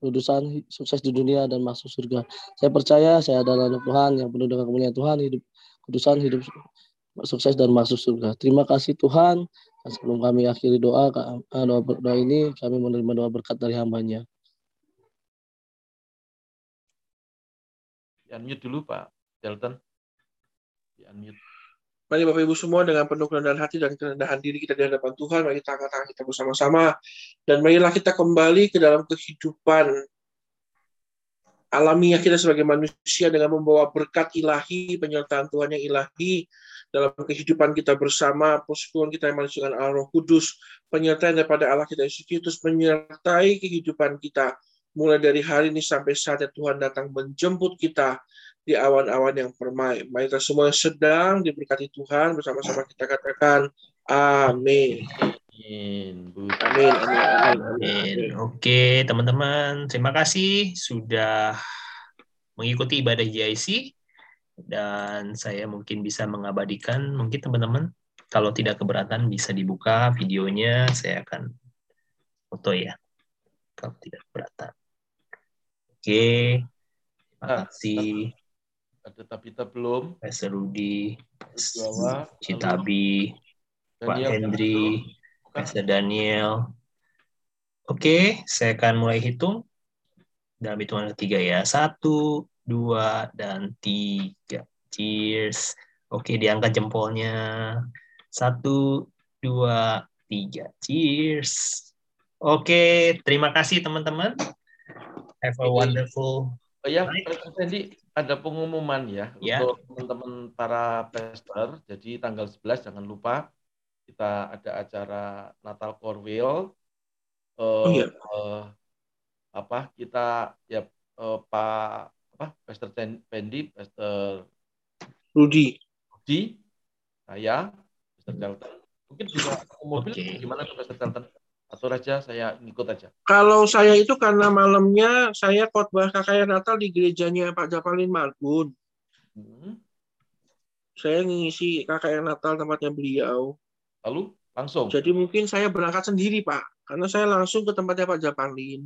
kekudusan, sukses di dunia, dan masuk surga. Saya percaya saya adalah anak Tuhan yang penuh dengan kemuliaan Tuhan, hidup kekudusan, hidup sukses, dan masuk surga. Terima kasih Tuhan. Sebelum kami akhiri doa, doa, doa ini, kami menerima doa berkat dari hambanya. Di-unmute dulu Pak Delton. Di-unmute. Mari Bapak Ibu semua dengan penuh kerendahan hati dan kerendahan diri kita di hadapan Tuhan, mari kita angkat tangan kita bersama-sama dan marilah kita kembali ke dalam kehidupan alamiah kita sebagai manusia dengan membawa berkat ilahi, penyertaan Tuhan yang ilahi dalam kehidupan kita bersama, persekutuan kita yang manusia dengan Allah Kudus, penyertaan daripada Allah kita Yesus Kristus menyertai kehidupan kita mulai dari hari ini sampai saat Tuhan datang menjemput kita di awan-awan yang permai. Mari kita semua yang sedang diberkati Tuhan bersama-sama kita katakan amin. Amin. Amin. Amin. amin. Oke, teman-teman, terima kasih sudah mengikuti ibadah JIC dan saya mungkin bisa mengabadikan mungkin teman-teman kalau tidak keberatan bisa dibuka videonya saya akan foto ya kalau tidak keberatan. Oke. Terima ah, kasih. Ada Tabita belum? Pastor Rudi, Citabi, Pak Hendri, Pastor Daniel. Oke, saya akan mulai hitung dalam hitungan ketiga ya. Satu, dua, dan tiga. Cheers. Oke, diangkat jempolnya. Satu, dua, tiga. Cheers. Oke, terima kasih teman-teman. Have a wonderful Oh ya, Fendi, ada pengumuman ya, Ya. untuk teman-teman para pastor. Jadi tanggal 11 jangan lupa kita ada acara Natal Corwil. Eh, Oh, iya. eh, apa kita ya eh, Pak apa Pastor Fendi, Pastor Rudi. Rudi, saya, Pastor Charlton. Mungkin juga mobil Oke. gimana tuh Pastor Charlton? Atau aja saya ngikut aja. Kalau saya itu karena malamnya saya khotbah KKR Natal di gerejanya Pak Japalin Marbun. Hmm. Saya ngisi KKR Natal tempatnya beliau. Lalu langsung. Jadi mungkin saya berangkat sendiri, Pak. Karena saya langsung ke tempatnya Pak Japalin.